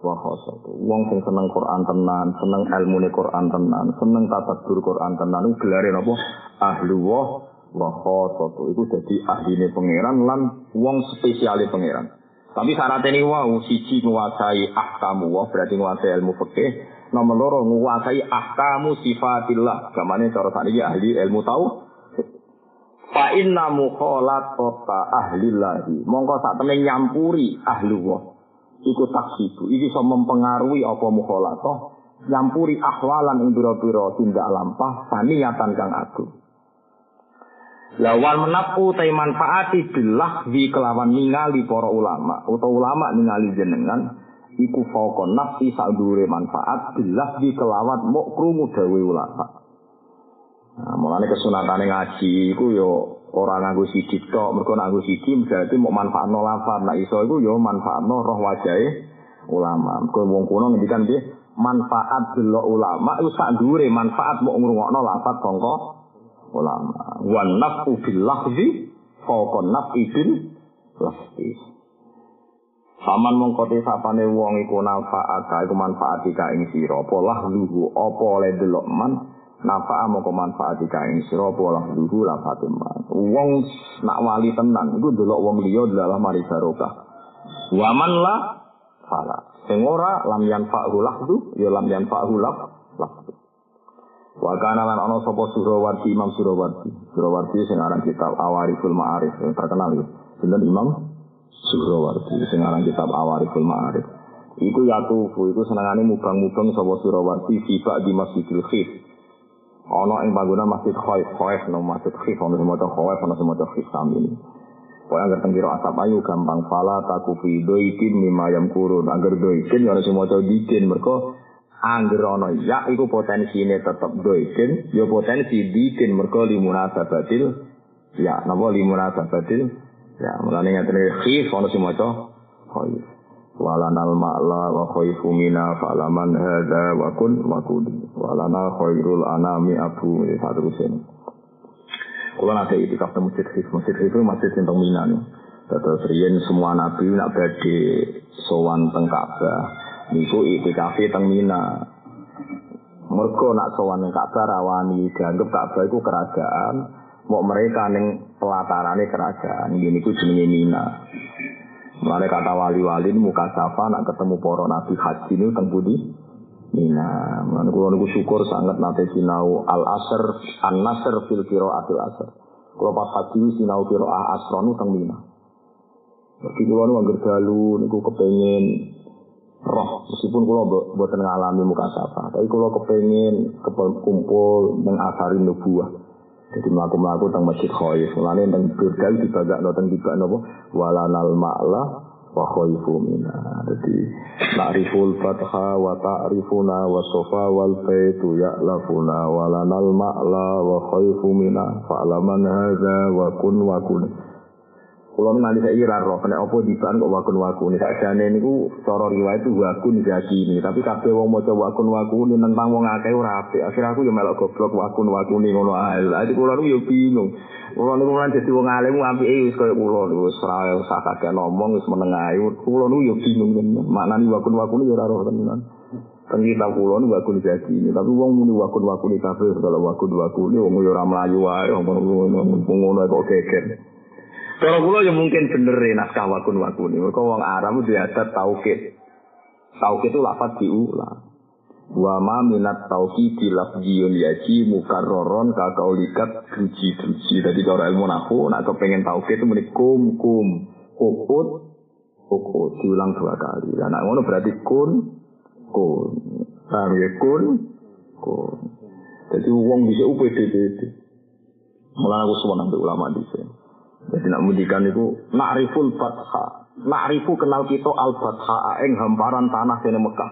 wa khosatu. Wong sing seneng Quran tenan, seneng ilmu Quran tenan, seneng tadabbur Quran tenan iku gelare napa? Ahlu wa wa khosatu. Iku dadi ahline pangeran lan wong spesiale pangeran. Tapi syarat ini wow, siji menguasai ahkamu wah berarti menguasai ilmu fikih. Nomor loro menguasai ahkamu sifatillah. Gamane cara sakniki ahli ilmu tahu. Fa inna mukhalatata ahli lahi. Mongko sak temene nyampuri ahli wah. Iku taksibu. Iki iso mempengaruhi apa mukhalatah nyampuri ahwalan ing pira-pira tindak lampah saniyatan kang agung. Lawan menapu tai manfaati bilah di kelawan ningali para ulama atau ulama ningali jenengan iku fauqa nafsi sadure manfaat bilah di kelawan mok krungu dawe ulama. Nah, mulane kesunatane ngaji iku yo ora nganggo siji tok, mergo nganggo siji berarti mau manfaatno lafaz. Nah iso iku yo manfaatno roh wajahe ulama. Mergo wong kuno ngendikan piye? Manfaat delok ulama iku sak dhuwure manfaat mau ngrungokno lafaz sangka ulama. Wan nafu bil lahzi fauqa nafi bil lahzi. Saman mongkote sapane wong iku nafaat iku manfaat ka ing sira apa lahluhu apa oleh delok man nafa'a mongko manfaat ka ing sira apa lahluhu lafatum man. Wong nak wali tenan iku delok wong liya dalam mari barokah. Wa man la fala. Sing ora lam yanfa'hu lahdu ya lam yanfa'hu lahdu. Wa kana lan ana sapa Surawardi Imam Surawardi. Surawardi sing aran kitab Awariful Ma'arif yang terkenal ya. Sinten Imam Surawardi sing aran kitab Awariful Ma'arif. Iku yatufu, iku senengane mubang-mubang sapa Surawardi fiba di Masjidil Khif. Ana ing panggonan Masjid Khaif, Khaif no Masjid Khif ana sing maca Khaif ana sing maca Khif sami ini. Kau yang tengkiro asap ayu gampang fala takufi doikin mima yang kurun. Agar doikin ana sing maca dikin mereka Angger ana ya iku potensine tetep doikin, ya potensi dikin mergo limunasabatil ya napa limunasabatil ya mulane ngaten khif ana sing maca khaif. Walanal ma'la wa khaifu mina fa'laman hadza wa kun wa kun. Walana khairul anami abu. Satu kusen Kalau nanti itikaf di masjid khif, masjid khif masjid yang Mina nih. Terus riyen semua nabi nak badhe sowan teng Ka'bah niku itikafi teng Mina. Mergo nak sowan ning Ka'bah rawani dianggap Ka'bah iku kerajaan, mau mereka ning pelatarane kerajaan. Ini niku jenenge Mina. Mulane kata wali-wali muka safa nak ketemu para nabi haji ini teng budi Mina. Mulane kula niku syukur sangat nate sinau al-asr an-nasr fil qiraatil asr. Kula pas haji sinau qiraah asronu teng Mina. Jadi kula niku angger dalu niku kepengin roh meskipun kulo buatan ngalami muka sapa tapi kulo kepengen kumpul dengan asarin nubuah. Jadi melaku melaku tentang masjid khaif mulane tentang bergal dibagak no tentang tiga nopo walanal ma'la wa khaifu mina jadi ta'riful fatha wa ta'rifuna wa sofa wal baitu ya'lafuna walanal ma'la wa khaifu mina fa'laman hadza wa kun wa kun Kulo nanti saya ira roh, kena opo diban kok wakun wakun. Sakjane niku cara riwayat itu wakun ini. Tapi kabeh wong maca wakun wakun tentang wong akeh ora apik. Akhir aku yo melok goblok wakun wakun ngono ae. Jadi kulo niku yo bingung. Kulo niku kan dadi wong alim apike wis koyo kulo wis ora usah kakek ngomong wis meneng ae. Kulo niku yo bingung tenan. Maknane wakun wakun yo ora roh tenan. Kan kita kulo niku wakun jaki ini. Tapi wong muni wakun wakun kabeh segala wakun wakun wong yo ora mlayu wae wong ngono kok geger. Kalau kulo ya mungkin bener ya naskah wakun wakun. Kau wong Arab itu adat taukid. Taukid itu lafaz diulang. Wa ma minat tauhid lafziyun yaji mukarroron kakaulikat druji druji. Jadi kalau ilmu nahu, nak kepengen taukid itu muni kum kum ukut ukut diulang dua kali. Nah, nak ngono berarti kun kun. Paham ya kun kun. Jadi uang bisa UPDPD. Mulai aku semua nanti ulama di sini. Jadi nak mudikan itu nakriful fatha. Nakrifu kenal kita al fatha ing hamparan tanah sini Mekah.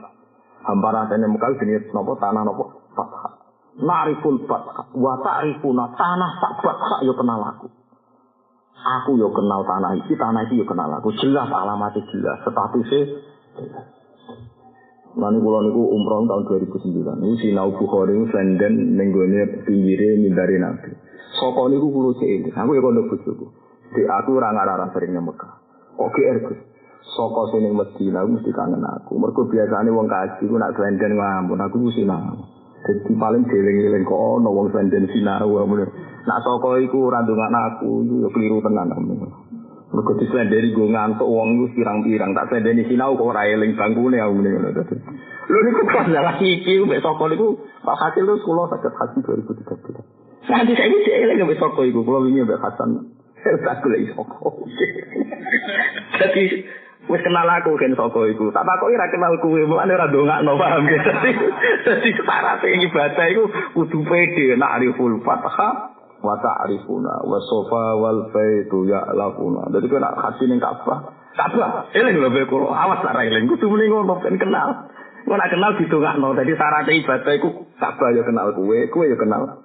Hamparan sini Mekah jenis nopo tanah nopo fatha. Nakriful fatha wa ta'rifuna tanah tak fatha yo kenal aku. Aku yo kenal tanah iki, tanah iki yo kenal aku. Jelas alamatnya jelas, statusnya jelas. Lalu kula niku umroh tahun 2009. Ini sinau Bukhari senden ning gone pinggire mindare Nabi. Saka niku kula cek Aku ya kondo bojoku. Di aku ora ngarah seringnya Mekah. Oke Gus. Saka sini Medina mesti kangen aku. Mergo biasane wong kaji ku nak senden ngampun aku mesti nang. Jadi paling geling-geling kok ono wong senden sinau amun. Nak saka iku ora ndongakno aku iku ya keliru tenan. Mergo dislendeni gue ngantuk wong iku pirang-pirang tak slendeni sinau kok ora eling bangkune aku ngene ngono dadi. Lho niku pas lah iki mbek saka niku Pak Hasil lu sekolah sakit hati 2013. Nanti saya ini eling mbek saka iku kula wingi mbek Hasan. Tak golek saka. Jadi wis kenal aku kan saka iku. Tak takoki ora kenal kuwe, mulane ora ndongakno paham ya. Dadi dadi syarat ibadah iku kudu pede nak ariful fathah wa ta'rifuna wa sofa wal baitu ya'lafuna. Jadi kena hati ning Ka'bah. Ka'bah, eling lho kula. Awas tak eling. Kudu muni ngono ben kenal. Kok nak kenal didongakno. Dadi syarat ibadah iku Ka'bah ya kenal kuwe, kuwe ya kenal.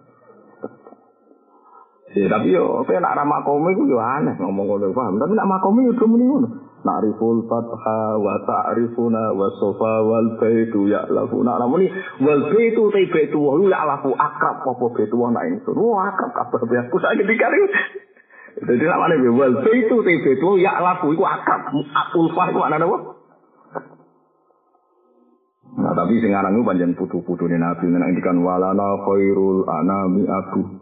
Ya, tapi yo, saya nak ramah komi itu aneh ngomong ngono paham. Tapi nak makomi yo muni ngono. Na'riful fatha wa ta'rifuna wa sofa wal baitu ya'lafuna. Namun ini wal baitu ta baitu wa ya'lafu akrab apa baitu wa nak ingsun. Wah akrab kabeh biar aku sak ketika itu. Jadi namanya wal baitu ta baitu wa ya'lafu iku akrab. Ulfah iku ana apa? Nah tapi sing aran iku panjen putu-putune Nabi nang ngendikan walana khairul anami aku.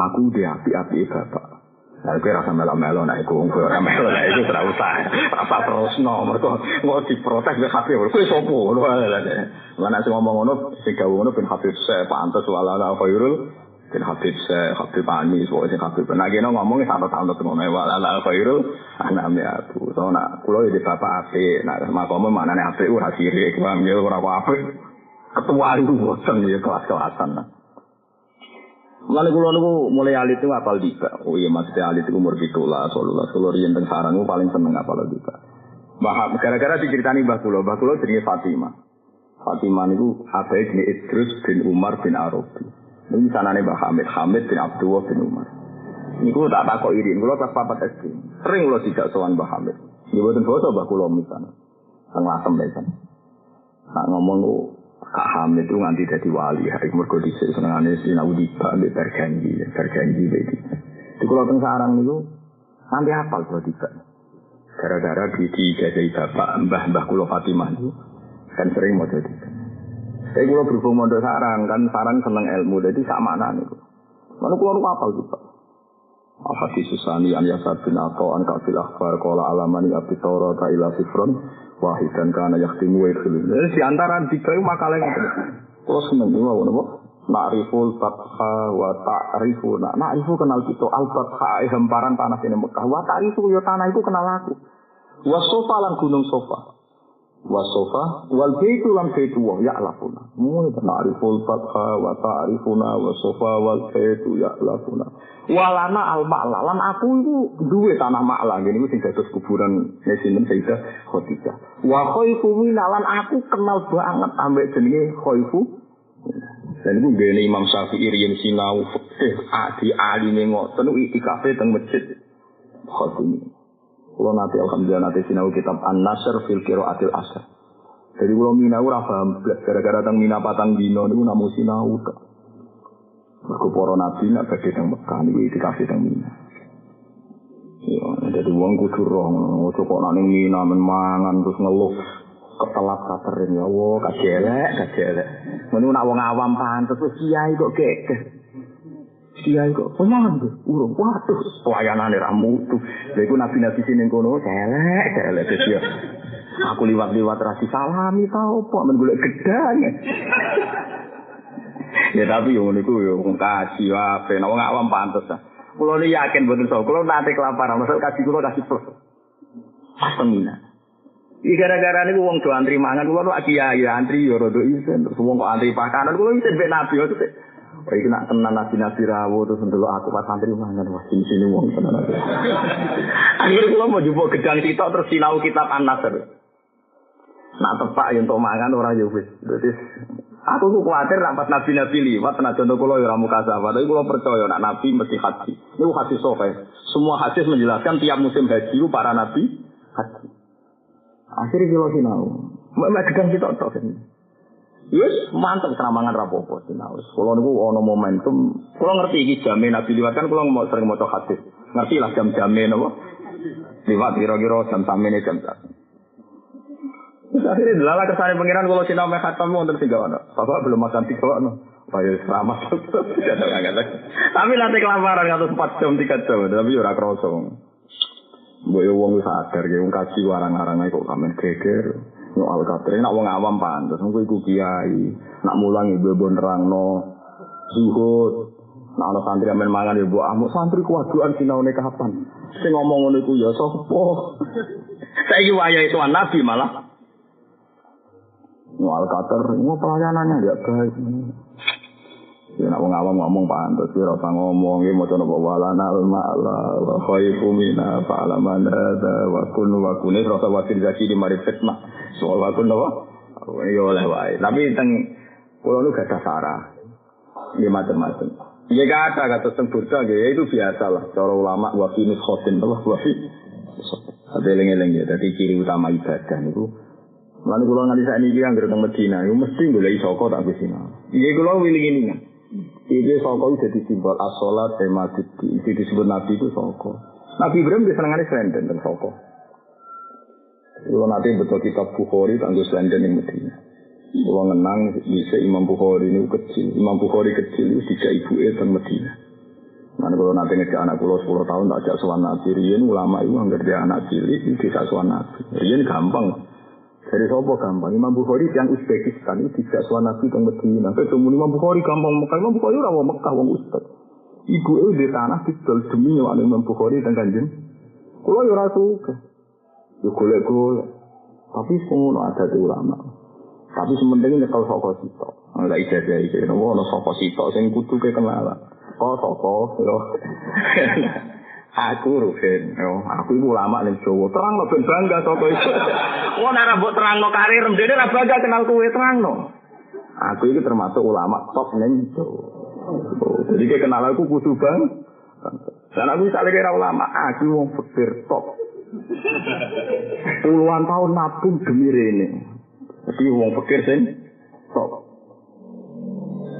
Aku di api-api bapak. Nah, kowe rasa melo-melo iku kowe ora melo nek iku ora usah. Apa terusno mergo mau diprotes wis HP. Kowe sapa ngono ae. Lah sing ngomong ngono sing gawe ngono ben Habib se pantes wala la khairul ben Habib se Habib Ani so sing Habib. Nah kene ngomong sak tahun terus ngono wala la khairul aname aku. So nak kula iki bapak apik, nak makome manane apik ora sirik, paham ya ora apik. Ketua itu ya kelas-kelasan. Lalu kulo niku mulai alit itu apal dika. Oh iya maksudnya alit itu umur lah, solulah, solo riyen teng sarang paling seneng apal dika. Bahak gara-gara diceritani Mbah Kulo, Mbah Kulo jenenge Fatimah. Fatimah niku abae jenenge Idrus bin Umar bin Arabi. Niku sanane Mbah Hamid, Hamid bin Abdullah bin Umar. Niku tak takok irin, kulo pas papat SD. Sering kulo tidak sowan Mbah Hamid. Nggih boten basa Mbah Kulo misalnya. Teng Lasem. Nak ngomong Kak Hamid itu nganti jadi wali. Hari mergo dhisik senengane sinau tiba ambek berjanji, berjanji iki. Di kula teng sarang niku nanti hafal kula tiba. Gara-gara di dijajahi bapak mbah-mbah kula Fatimah itu kan sering mau jadi. Saya kula berhubung mondok sarang kan sarang seneng ilmu jadi sak mana niku. Mana kula nu hafal juga. Al-Hadis Susani an Yasad bin Ato an Kafil Akhbar Kola Alamani Abdi Toro Ta'ila Sifron wahid dan karena yaktimu wa idkhilun. Jadi di antara tiga itu makalah yang Terus seneng juga apa? Na'riful fatha wa ta'rifuna. Na'rifu kenal kita al fatha hemparan tanah ini Mekah. Wa ta'rifu ya tanah itu kenal aku. Wa sofa lan gunung sofa wasofa wal baitu lam baitu wa ya'lafuna. Mun ta'riful fatha wa ta'rifuna wa sofa wal baitu ya'lafuna. Walana al ma'la lan aku iku duwe tanah ma'la ngene iku sing dados kuburan Nesinten Sayyidah Khadijah. Wa khaifu lan aku kenal banget ambek jenenge khaifu. Dan itu gini Imam Syafi'i riyen sinau fikih adi alime ngoten itikafe teng masjid Khatimi. Kulo nanti alhamdulillah nanti sinau kitab An Nasr fil Atil Asr. Jadi kulo minau ora paham gara-gara tang mina patang dino niku namu sinau tok. Mergo para nabi nak badhe teng Mekah niku dikasih teng mina. Ya, jadi wong kudu roh ngono kok nang mina men mangan terus ngeluh ketelat katering ya Allah kajelek kajelek. Menurut nak wong awam pantes wis kiai kok kekeh. Kiai kok pemangan tuh, urung waduh pelayanan ra mutu. Lha iku nabi-nabi sini kono celek celek dia. Aku liwat-liwat rasi salami tau apa men golek gedang. ya tapi yo ngono iku yo wong kaji wae, nek wong awam pantes ta. Kulo ni yakin boten so, kulo nanti kelaparan, maksud kaji kulo kasih plus. Pas mina. Iki gara-gara niku wong do antri mangan kulo tuh kiai antri yo rada isen, terus wong kok antri pakanan kulo isen mbek nabi Oh, iki nak tenan nabi-nabi rawuh terus ndelok aku pas santri mangan wah sini sini wong tenan. Akhirnya kula mau jupuk gedang sitok terus sinau kitab An-Nasr. Nak tepak yang untuk mangan orang ya wis. Dadi aku tuh kuatir nak pas nabi-nabi liwat tenaga kula ya ora muka tapi kula percaya nak nabi mesti haji. Niku hadis sahih. Semua hadis menjelaskan tiap musim haji para nabi haji. Akhirnya kula sinau. Mek gedang sitok tok. Yes, mantep serambangan rapopo sinau. Kalau niku ono momentum, kalau ngerti iki jamin Nabi liwat kan kalau mau sering maca hadis. Ngerti lah jam jamin apa? Liwat kira-kira jam samene jam Terus akhirnya delala ke sana pengiran kalau sinau khatam wonten sing ono. Bapak belum makan tiga ono. Ayo selamat. Tapi nanti kelaparan atau 4 jam 3 jam, tapi ora kroso. Mbok yo wong sadar ya wong kaji warang-arang kok kamen geger. Nyoal kater nak wong awam pantes wong iku kiai. Nak mulang ibu nerangno zuhud. Nak ana santri amen mangan ya mbok amuk santri kuwaduan sinaune kapan. Sing ngomong ngono iku ya sapa? Saiki wayahe tuan nabi malah Nyoal kater, mau pelayanannya enggak baik. Ya nak wong awam ngomong pantes ora ngomong ya maca napa walana ma'la wa khaifu mina fa'laman hadza wa kun wa kun rasa wakil zaki di mari fitnah. Soal wa kun napa? Ya oleh wae. Tapi teng kula nu gak sarah. Ya macam-macam. Ya kata kata teng burda ya itu biasa lah. Cara ulama wa fi khotin apa wa fi ada eling-eling ya. Dadi ciri utama ibadah niku Lalu kalau nanti saat ini yang teng Medina, itu mesti boleh isoko tak kesini. Iya kalau wiling ini kan. Itu soko itu jadi simbol asolat emasiti. Itu disebut Nabi itu soko. Nabi Ibrahim disenangannya selenden dan soko. Kalau nanti betul kitab Bukhari tangguh selenden yang Medina. Kalau ngenang bisa Imam Bukhari ini kecil. Imam Bukhari kecil itu tiga ibu itu Medina. Mana kalau nanti ngejak anak pulau 10 tahun tak ajak suan Nabi. Rian ulama itu nggak dia anak cilik itu bisa suan Nabi. Rian gampang. Dari sopo gampang. Imam Bukhari yang Uzbekistan itu tidak suan Nabi ke Medina. Ketemu Imam Bukhari gampang Mekah. Imam Bukhari orang Mekah, orang Uzbek. Ibu itu di tanah didol demi Imam Bukhari dan kanjen. Kalau ya rasa Ya golek-golek. Tapi semua ada di ulama. Tapi sementing kalau soko sitok. Enggak ijazah iki. Nopo ono soko sitok sing kudu kenalan. Oh soko. Aku Ruben, oh, aku iku ulama ning Jawa. Terang lo ben bangga sapa itu. Wong ora mbok terangno karir mdene ora bangga kenal kowe terangno. Aku iki termasuk ulama top ning Jawa. Oh, jadi kayak kenal aku kudu bang. Dan aku misalnya kira ulama, aku wong fakir top. Puluhan tahun nabung demi ini. Tapi wong fakir sing top.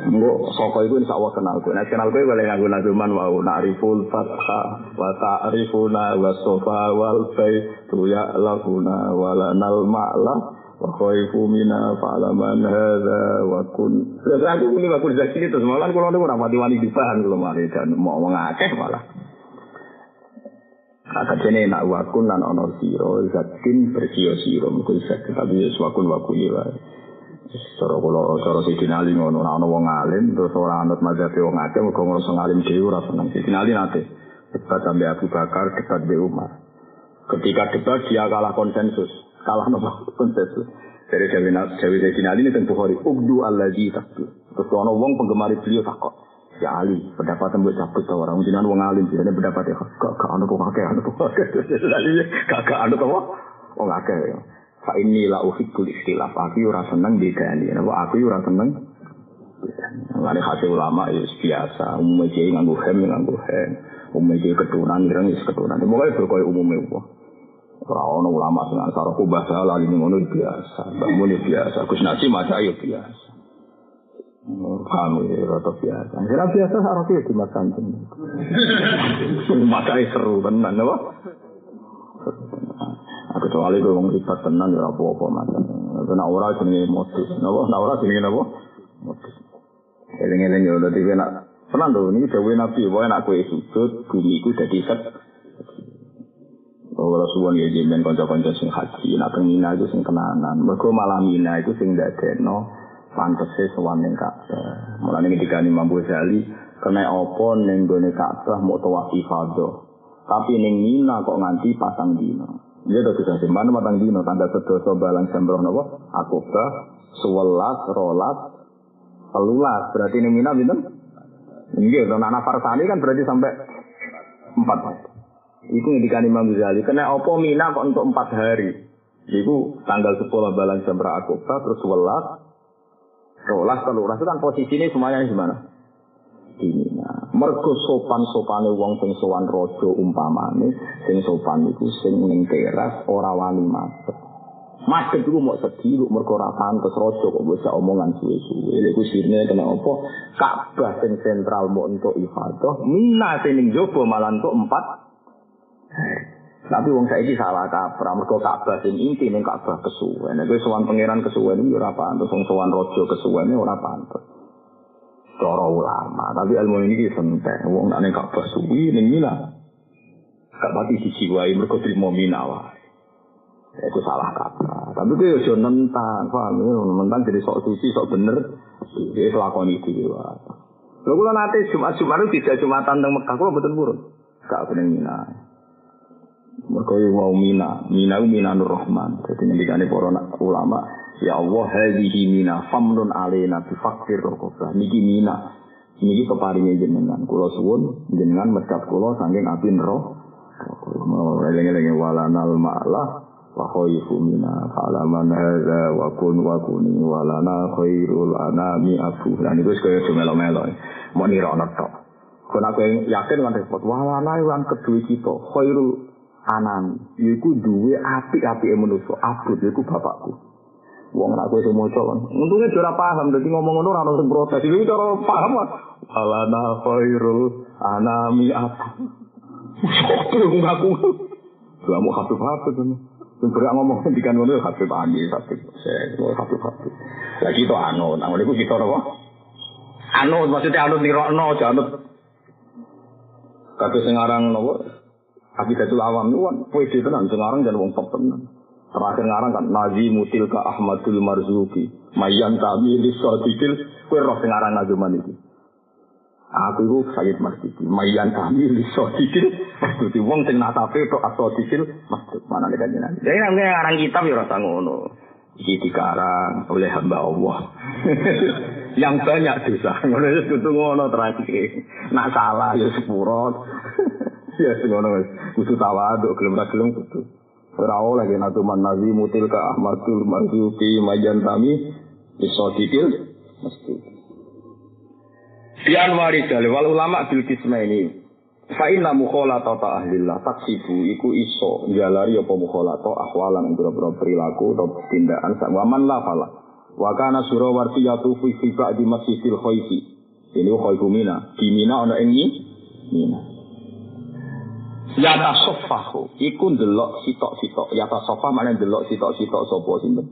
Engko saka iku insya Allah kenal kowe. Nek kenal kowe boleh nganggo nazuman wa na'riful fatha wa ta'rifuna wa sofa wal baitu ya lafuna wa lanal ma'la wa khaifu mina fa'laman hadza wa kun. Terus aku ini waktu zaki itu semalam kalau niku ora mati wani dibahan kalau mari dan mau ngakeh malah. Kata jene nak wakun lan ono siro zakin bersio siro mungkin zakin tapi wakun wakuni wae. Cara kula cara Sidina Ali ngono ana wong alim terus ora anut mazhab wong akeh mergo ngrasa ngalim dhewe ora seneng. Sidina Ali nate debat sampai Abu Bakar, debat di Umar. Ketika debat dia kalah konsensus, kalah nopo konsensus. Dari Dewi Dewi Sidina Ali ini tentu hari Ugdu alladzi takdu. Terus ana wong penggemar beliau takut. Ya Ali, pendapat mbok cabut ta orang jenengan wong alim jenenge pendapat ya gak gak ana kok akeh ana kok akeh. Gak gak ana kok wong akeh. Fa ini la uhibbul ikhtilaf. Aku ora seneng bedani. Napa aku ora seneng Lari hati ulama ya biasa. Umumnya jadi nganggu hem, nganggu hem. Umumnya jadi keturunan, kira ya keturunan. Pokoknya berkaya umumnya apa. Orang ulama dengan sarah kubah salah ini ngono biasa. Bangun biasa. Gus Nasi maca ya biasa. Kami rata biasa. Kira biasa sarah itu di mas kancing. Maca seru tenan, apa? kecuali gue ngomong ribat tenan ya apa-apa macam. Kena ora jenenge modus. Napa? Nah ora jenenge napa? Modus. Eling-eling ya dadi nak Pernah tuh, ini dawuh Nabi, bahwa nak kue sujud, bumi ku jadi set. Bahwa Rasulullah ya jemen konco-konco sing haji, nak Mina itu sing kenanan. Mereka malam Mina itu sing dadekno pantese sowan ning Ka'bah. Mulane ketika Imam Ghazali kena apa ning gone Ka'bah mau tawaf ifadah. Tapi ning Mina kok nganti pasang dino. Dia tuh bisa simpan matang dino tanda sedoso balang sembroh nopo akobah sewelas rolas telulas berarti ini mina binten Iya, dan anak Farsani kan berarti sampai empat. Itu yang dikani Imam Ghazali. Kena opo mina kok untuk empat hari. Itu tanggal sepuluh balang sembroh akobah terus sewelas rolas telulas itu kan posisinya semuanya di mana? Di Mina. Mergo sopan-sopane wong sing raja umpamane, sing sopan iku sing ning teras ora wani madhep. Madhep iku mau sedih, mergo ora pantes raja kok bisa omongan suwe-suwe. Lha iku sirine kena apa? Ka'bah sing sentral mau untuk ibadah, Mina sing ning jaba malah untuk empat Tapi wong saiki salah kaprah mergo Ka'bah sing inti ning Ka'bah kesuwen. Nek sowan pangeran kesuwen iki ora pantes, wong sowan raja kesuwene ora pantes. Cara ulama, tapi ilmu ini sentek. Wong nek ning Ka'bah suwi ning Mina. Gak dijiwai mereka terima mina wae. Ya, Itu salah kata. Tapi itu ya nentang, paham? Nentang jadi sok suci, sok bener. Dia kelakon itu ya. Lalu kalau nanti Jumat-Jumat tidak Jumatan tentang Mekah, kalau betul buruk. Gak bener mina. Mereka wau mina, mina u mina nur rahman. Jadi nanti para ulama, ya Allah hadhihi mina, famnun alaina fi fakir rokofa. Niki mina, niki keparingnya jenengan. Kula suwun jenengan mecat kula saking api roh. Lengi-lengi wala nal ma'lah wa khayfu mina fa'ala man hadha wa kun wa kuni wa lana khayrul anami afu. Dan itu sekaya jumelo-melo. E. Mau nirak anak tak. Aku yakin dengan repot Wala nal yang kedue kita khayrul anan iku duwe apik-apike manusa abot iku bapakku. Wong nak kowe semua kan untunge ora paham dadi ngomong ngono ora sing protes. Iki cara paham alana khairul anami aku aku? Ngaku kamu hafif hafif kan berak ngomong ngendikan ngono ya hafif ani hafif saya hafif hafif lagi itu anu nang niku kita apa? Anu maksudnya anu nirokno janut Kabeh sing aran napa tapi Datul Awam itu kan pede tenan, sekarang dan wong top tenan. Terakhir ngarang kan Nazi Mutil ka Ahmadul Marzuki, Mayan Tabi Lisodikil, kue roh sekarang nazuman itu. Aku itu sakit masjid, Mayan Tabi Lisodikil, Masjid wong sing natape to asodikil, masjid mana nih kan Jadi namanya ngarang kitab ya rasa ngono. Iki dikarang oleh hamba Allah. yang banyak dosa. Ngono itu ngono terakhir. Nak salah ya sepurot. ya ngono wis. Kudu tawaduk gelem ra gelem kudu. Ora oleh yen atuman nazi mutil ka ahmadul marzuki majan kami iso dikil mesti Dian waridal wal ulama bil kisma ini Fa inna mukhalata ta ahlillah taksibu iku iso jalari apa mukhalata ahwalan boro-boro perilaku atau tindakan. Sak waman la fala. Wa kana surawarti yatufu fi ba'di masjidil khaifi. Ini khaifu mina. Di mina ana ing mina Yata sofahu, iku ndelok sitok-sitok. Yata sofa mana ndelok sitok-sitok sopo sinten.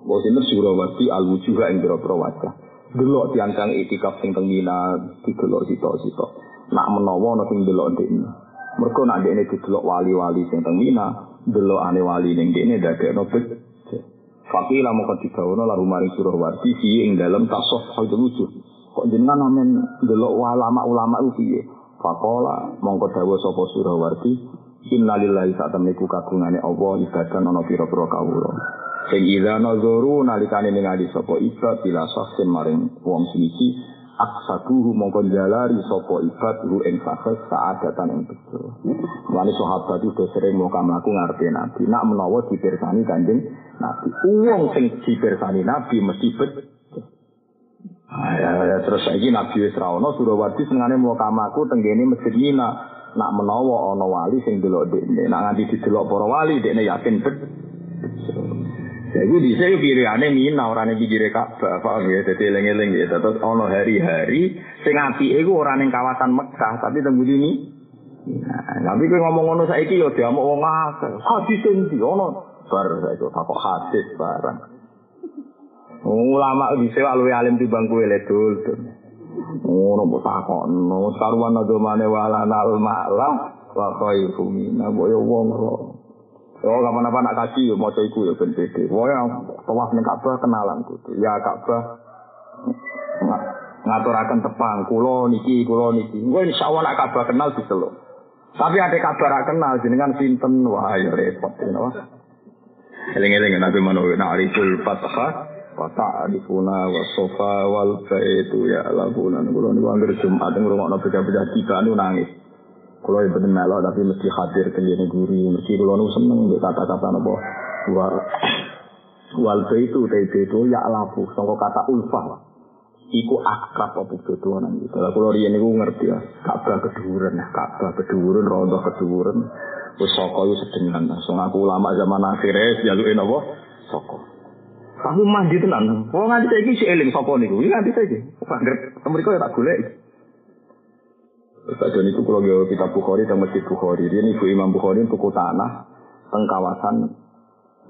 Sopo sinten surawati al wujuha ing biro-biro wajah. Delok tiang-tiang itikaf sing teng didelok sitok-sitok. Nak menawa ana sing delok ndekne. Mergo nak ndekne didelok wali-wali sing teng ane wali ning ndekne dadekno bet. Fakila moko digawono lalu maring surawati fi ing dalem tasof hal wujuh. Kok jenengan amen delok ulama-ulama ku piye? Fakola mongko dawa sapa Surawarti innalillahi sak temniku kagungane Allah ibadah ana pira-pira kawula. Sing idza nazaru nalikane ningali sapa ibad bila saksen maring wong siji aksaduhu mongko jalari sapa ibad ru ing sakes saadatan ing bejo. Wali sahabat itu sering mau kamaku ngarep Nabi. Nak menawa dipirsani Kanjeng Nabi. Wong sing dipirsani Nabi mesti bet Ah, ya, ya, terus saiki Nabi wis ra ono Surawati senengane mau kamaku tenggene Masjid Mina. Nak menawa ana wali sing delok dekne, nak nganti didelok para wali dekne yakin bet. Jadi di saya pilihane Mina ora ning pinggire Ka'bah, paham ya? Dadi eling-eling ya. Terus ana hari-hari sing apike iku ora ning kawasan Mekah, tapi teng ini. Nah, tapi kowe ngomong ngono saiki ya diamuk wong akeh. Hadis endi ono? Bar saiki takok hadis barang. Ulama bisa luwe alim timbang kowe le dul. Ngono mbok takokno, karuan agamane wala nal malah wa khairu minna boyo wong ro. Oh, kapan-kapan nak kaji yo maca iku yo ben pede. Wae tawaf ning Ka'bah kenalan kudu. Ya Ka'bah ngaturaken tepang kula niki kula niki. Engko insyaallah nak Ka'bah kenal diseluk. Tapi ada kabar kenal jenengan sinten wah ya repot ya Eling-eling Nabi Manu na'riful fatha wa ta'rifuna wa sofa wal baitu ya laguna kula niku anggere Jumat ngrungokno beda-beda tiga niku nangis. Kula ibu melo tapi mesti hadir kene guru. Mesti kula niku seneng mbek kata-kata napa wa wal baitu itu ya lafu sangka kata ulfah iku akrab apa beda nang iki? Kula riyen niku ngerti ya. Ka'bah keduren Ka'bah keduren rondo keduren wis saka iku sedengan so aku ulama zaman akhir jaluke napa? Saka Aku mandi tenan. Oh nganti saiki si eling sapa niku? Iki nganti saiki. Angger mriko ya tak golek. Saja niku kalau gawe kitab Bukhari dan Masjid Bukhari. Dia ibu Imam Bukhari tuku tanah teng kawasan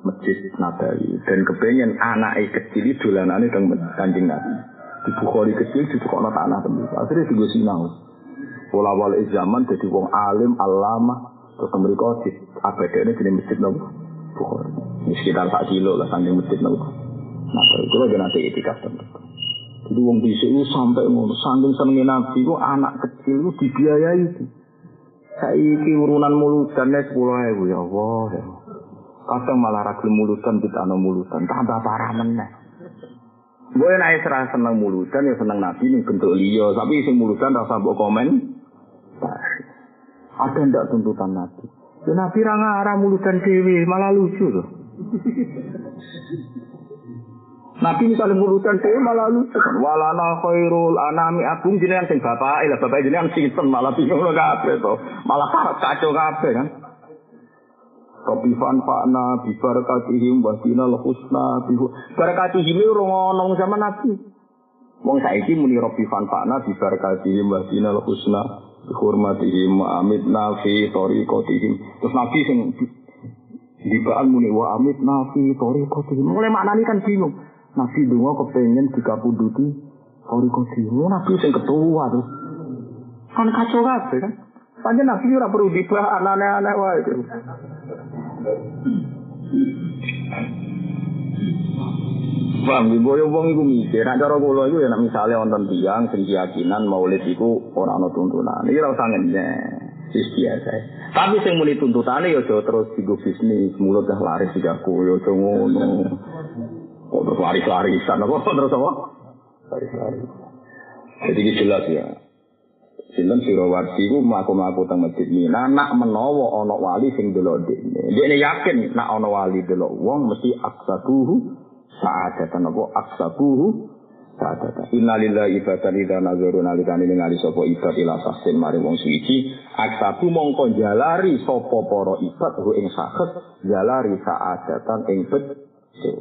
Masjid Nabawi dan kepengen anak kecil itu dolanane teng Kanjeng Nabi. Di Bukhari kecil ditukokno tanah temen. Akhirnya digo sinau. Pola wal zaman jadi wong alim, alama, Terus mereka di abadane di masjid nopo Bukhari. Ini sekitar sak kilo lah saking masjid nopo. Nah, itu lagi nanti itikaf tentu. Jadi wong bisa itu sampai ngono, saking senengin nabi itu anak kecil itu dibiayai itu. Saiki urunan mulutannya sepuluh ribu ya Allah ya. Kadang malah ragil mulutan kita ano mulutan, tambah parah meneh. Gue naik serah seneng mulutan ya seneng nabi ini bentuk liya, tapi sing mulutan rasa mbok komen. Ada ndak tuntutan nabi? Ya nabi ra ngarah mulutan dewi, malah lucu loh. Nabi misalnya mulutan dewi malah lucu kan. Walana khairul anami agung jenengan sing bapak, lah bapak jenengan sinten malah bingung kabeh to. Malah kacau kabeh kan. Rabbi fanfa'na bi barakatihim wa dinal husna bi barakatihim ora ngono sama Nabi. Wong saiki muni Rabbi fanfa'na bi barakatihim wa dinal husna bi hurmatihim wa amitna fi tariqatihim. Terus Nabi sing dibaan muni wa amitna fi tariqatihim. Mulai maknani kan bingung. Nabi donga kepengen dikapunduti tariqatihim. Nabi sing ketua tuh. Kan kacau kabeh kan. Panjen Nabi ora perlu dibah aneh-aneh wae. Paham, boyo wong iku mikir, nek cara kula iku ya nek misale wonten tiyang sing keyakinan maulid iku ora ana tuntunan. Iki ora usah ngenyek. Wis biasa. Tapi sing muni tuntutane ya aja terus digo bisnis, mulut dah laris digaku ya aja ngono. Kok terus laris-larisan apa terus apa? Laris-laris. Jadi ini jelas ya. Sinten Sirawarsi ku mlaku-mlaku teng masjid Mina nak menawa ana wali sing delok dekne. Dekne yakin nak ana wali delok wong mesti aksabuhu sa'adatan apa aksabuhu sa'adatan. Innalillahi ibadan idza nazaru nalikane ningali sapa ibad ila sahsin mari wong suci aksabu mongko jalari sapa para ibad hu ing sakit jalari sa'adatan ing bejo.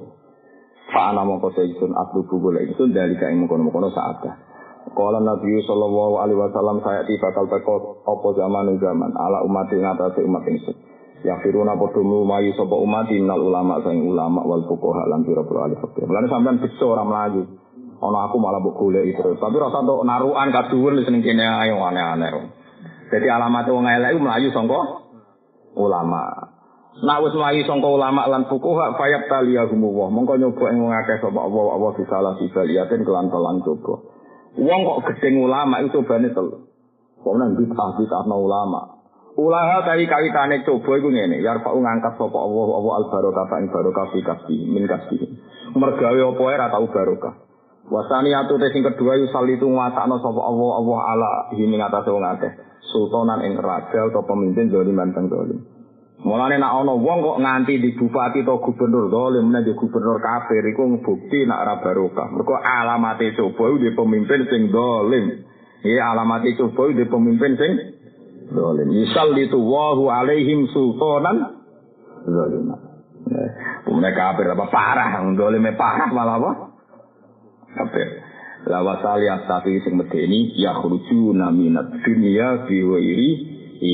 Fa ana mongko seisun abdu golek ingsun dalika ing mengkono-mengkono sa'adah. Kala Nabi sallallahu alaihi wasallam saya tiba bakal teko apa zaman zaman ala umat ing atase umat ingsun. Ya firuna padha mlumayu sapa umat innal ulama saing ulama wal fuqaha lan pira-pira ahli fikih. Mulane sampean bisa ora mlayu. Ana aku malah mbok golek terus. Tapi rasa untuk narukan kaduwur seneng kene ayo aneh-aneh. Jadi alamat wong elek iku mlayu sangka ulama. Nak wis mlayu sangka ulama lan fuqaha fayab taliyahumullah. Mongko nyoba ing wong akeh sapa Allah Allah bisalah sibaliatin kelan telan coba. Wong kok gedeng ulama itu cobane telu. Kok nang bid'ah bid'ah no ulama. Ulama kali kawitane coba iku ngene, ya pak ngangkat sapa Allah Allah al barokah fa barokah fi kasbi min kasbi. Mergawe apa ora tau barokah. Wasani atu sing kedua yu salitu nguasakno sapa Allah Allah ala himi ngatasé wong akeh. Sultanan ing raja atau pemimpin zaliman teng zalim. Mulane nak ana wong kok nganti di bupati atau gubernur dolim nek di gubernur kafir iku bukti nak ora barokah. Mergo alamate coba di pemimpin sing dolim. Iya alamate coba di pemimpin sing dolim. Misal itu wahu alaihim sultanan dolim. Pemenang kafir apa parah, dolimnya parah malah apa? Kafir. La wasali astafi sing medeni ya khurujuna minat dunya fi wairi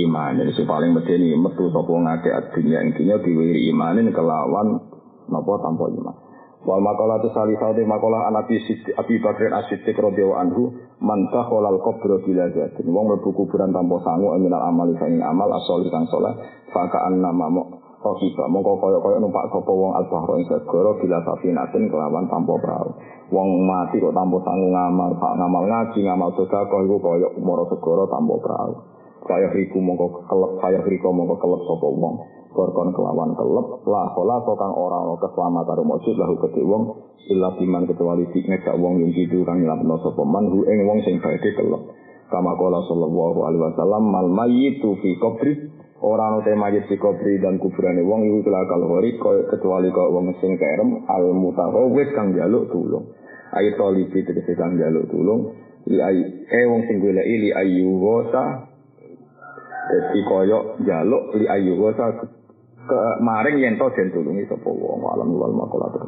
iman. Jadi paling medeni metu sapa ngake dunya intinya diwiri imanin kelawan napa tanpa iman. Wal makalah tu salih saudi makalah anak Abi Bakr As-Siddiq radhiyallahu anhu man takhalal qabra bila zatin. Wong mlebu kuburan tanpa sangu eminal amal sing amal asoli kang saleh fakaan nama mo Kokiba, mongko koyok-koyok numpak sopo wong al-bahro ing segoro bila safinatin kelawan tanpa perahu. Wong mati kok tanpa sangu ngamal, pak ngamal ngaji, ngamal sedekah iku koyok moro segoro tanpa perahu. Kaya riku mongko kelep, kaya riku mongko kelep sopo wong. Korkon kelawan kelep, lah kola kang ora ana keselamatan rumojud lahu kedhe wong illa biman kecuali di ngejak wong yang tidur kang nyelapno sapa man hu ing wong sing badhe kelep. Kama kola sallallahu alaihi wasallam mal mayyitu fi qabri Orang ana mayit di kubri dan kuburane wong iku kelakal hori kecuali kok wong sing kerem al mutahawwis kang jaluk tulung. Ayo tolibi tegese kang jaluk tulung. Li ay eh wong sing li ayu wasa dadi koyo jaluk li ayu wasa ke maring yen to den tulungi sapa wong alam wal makolat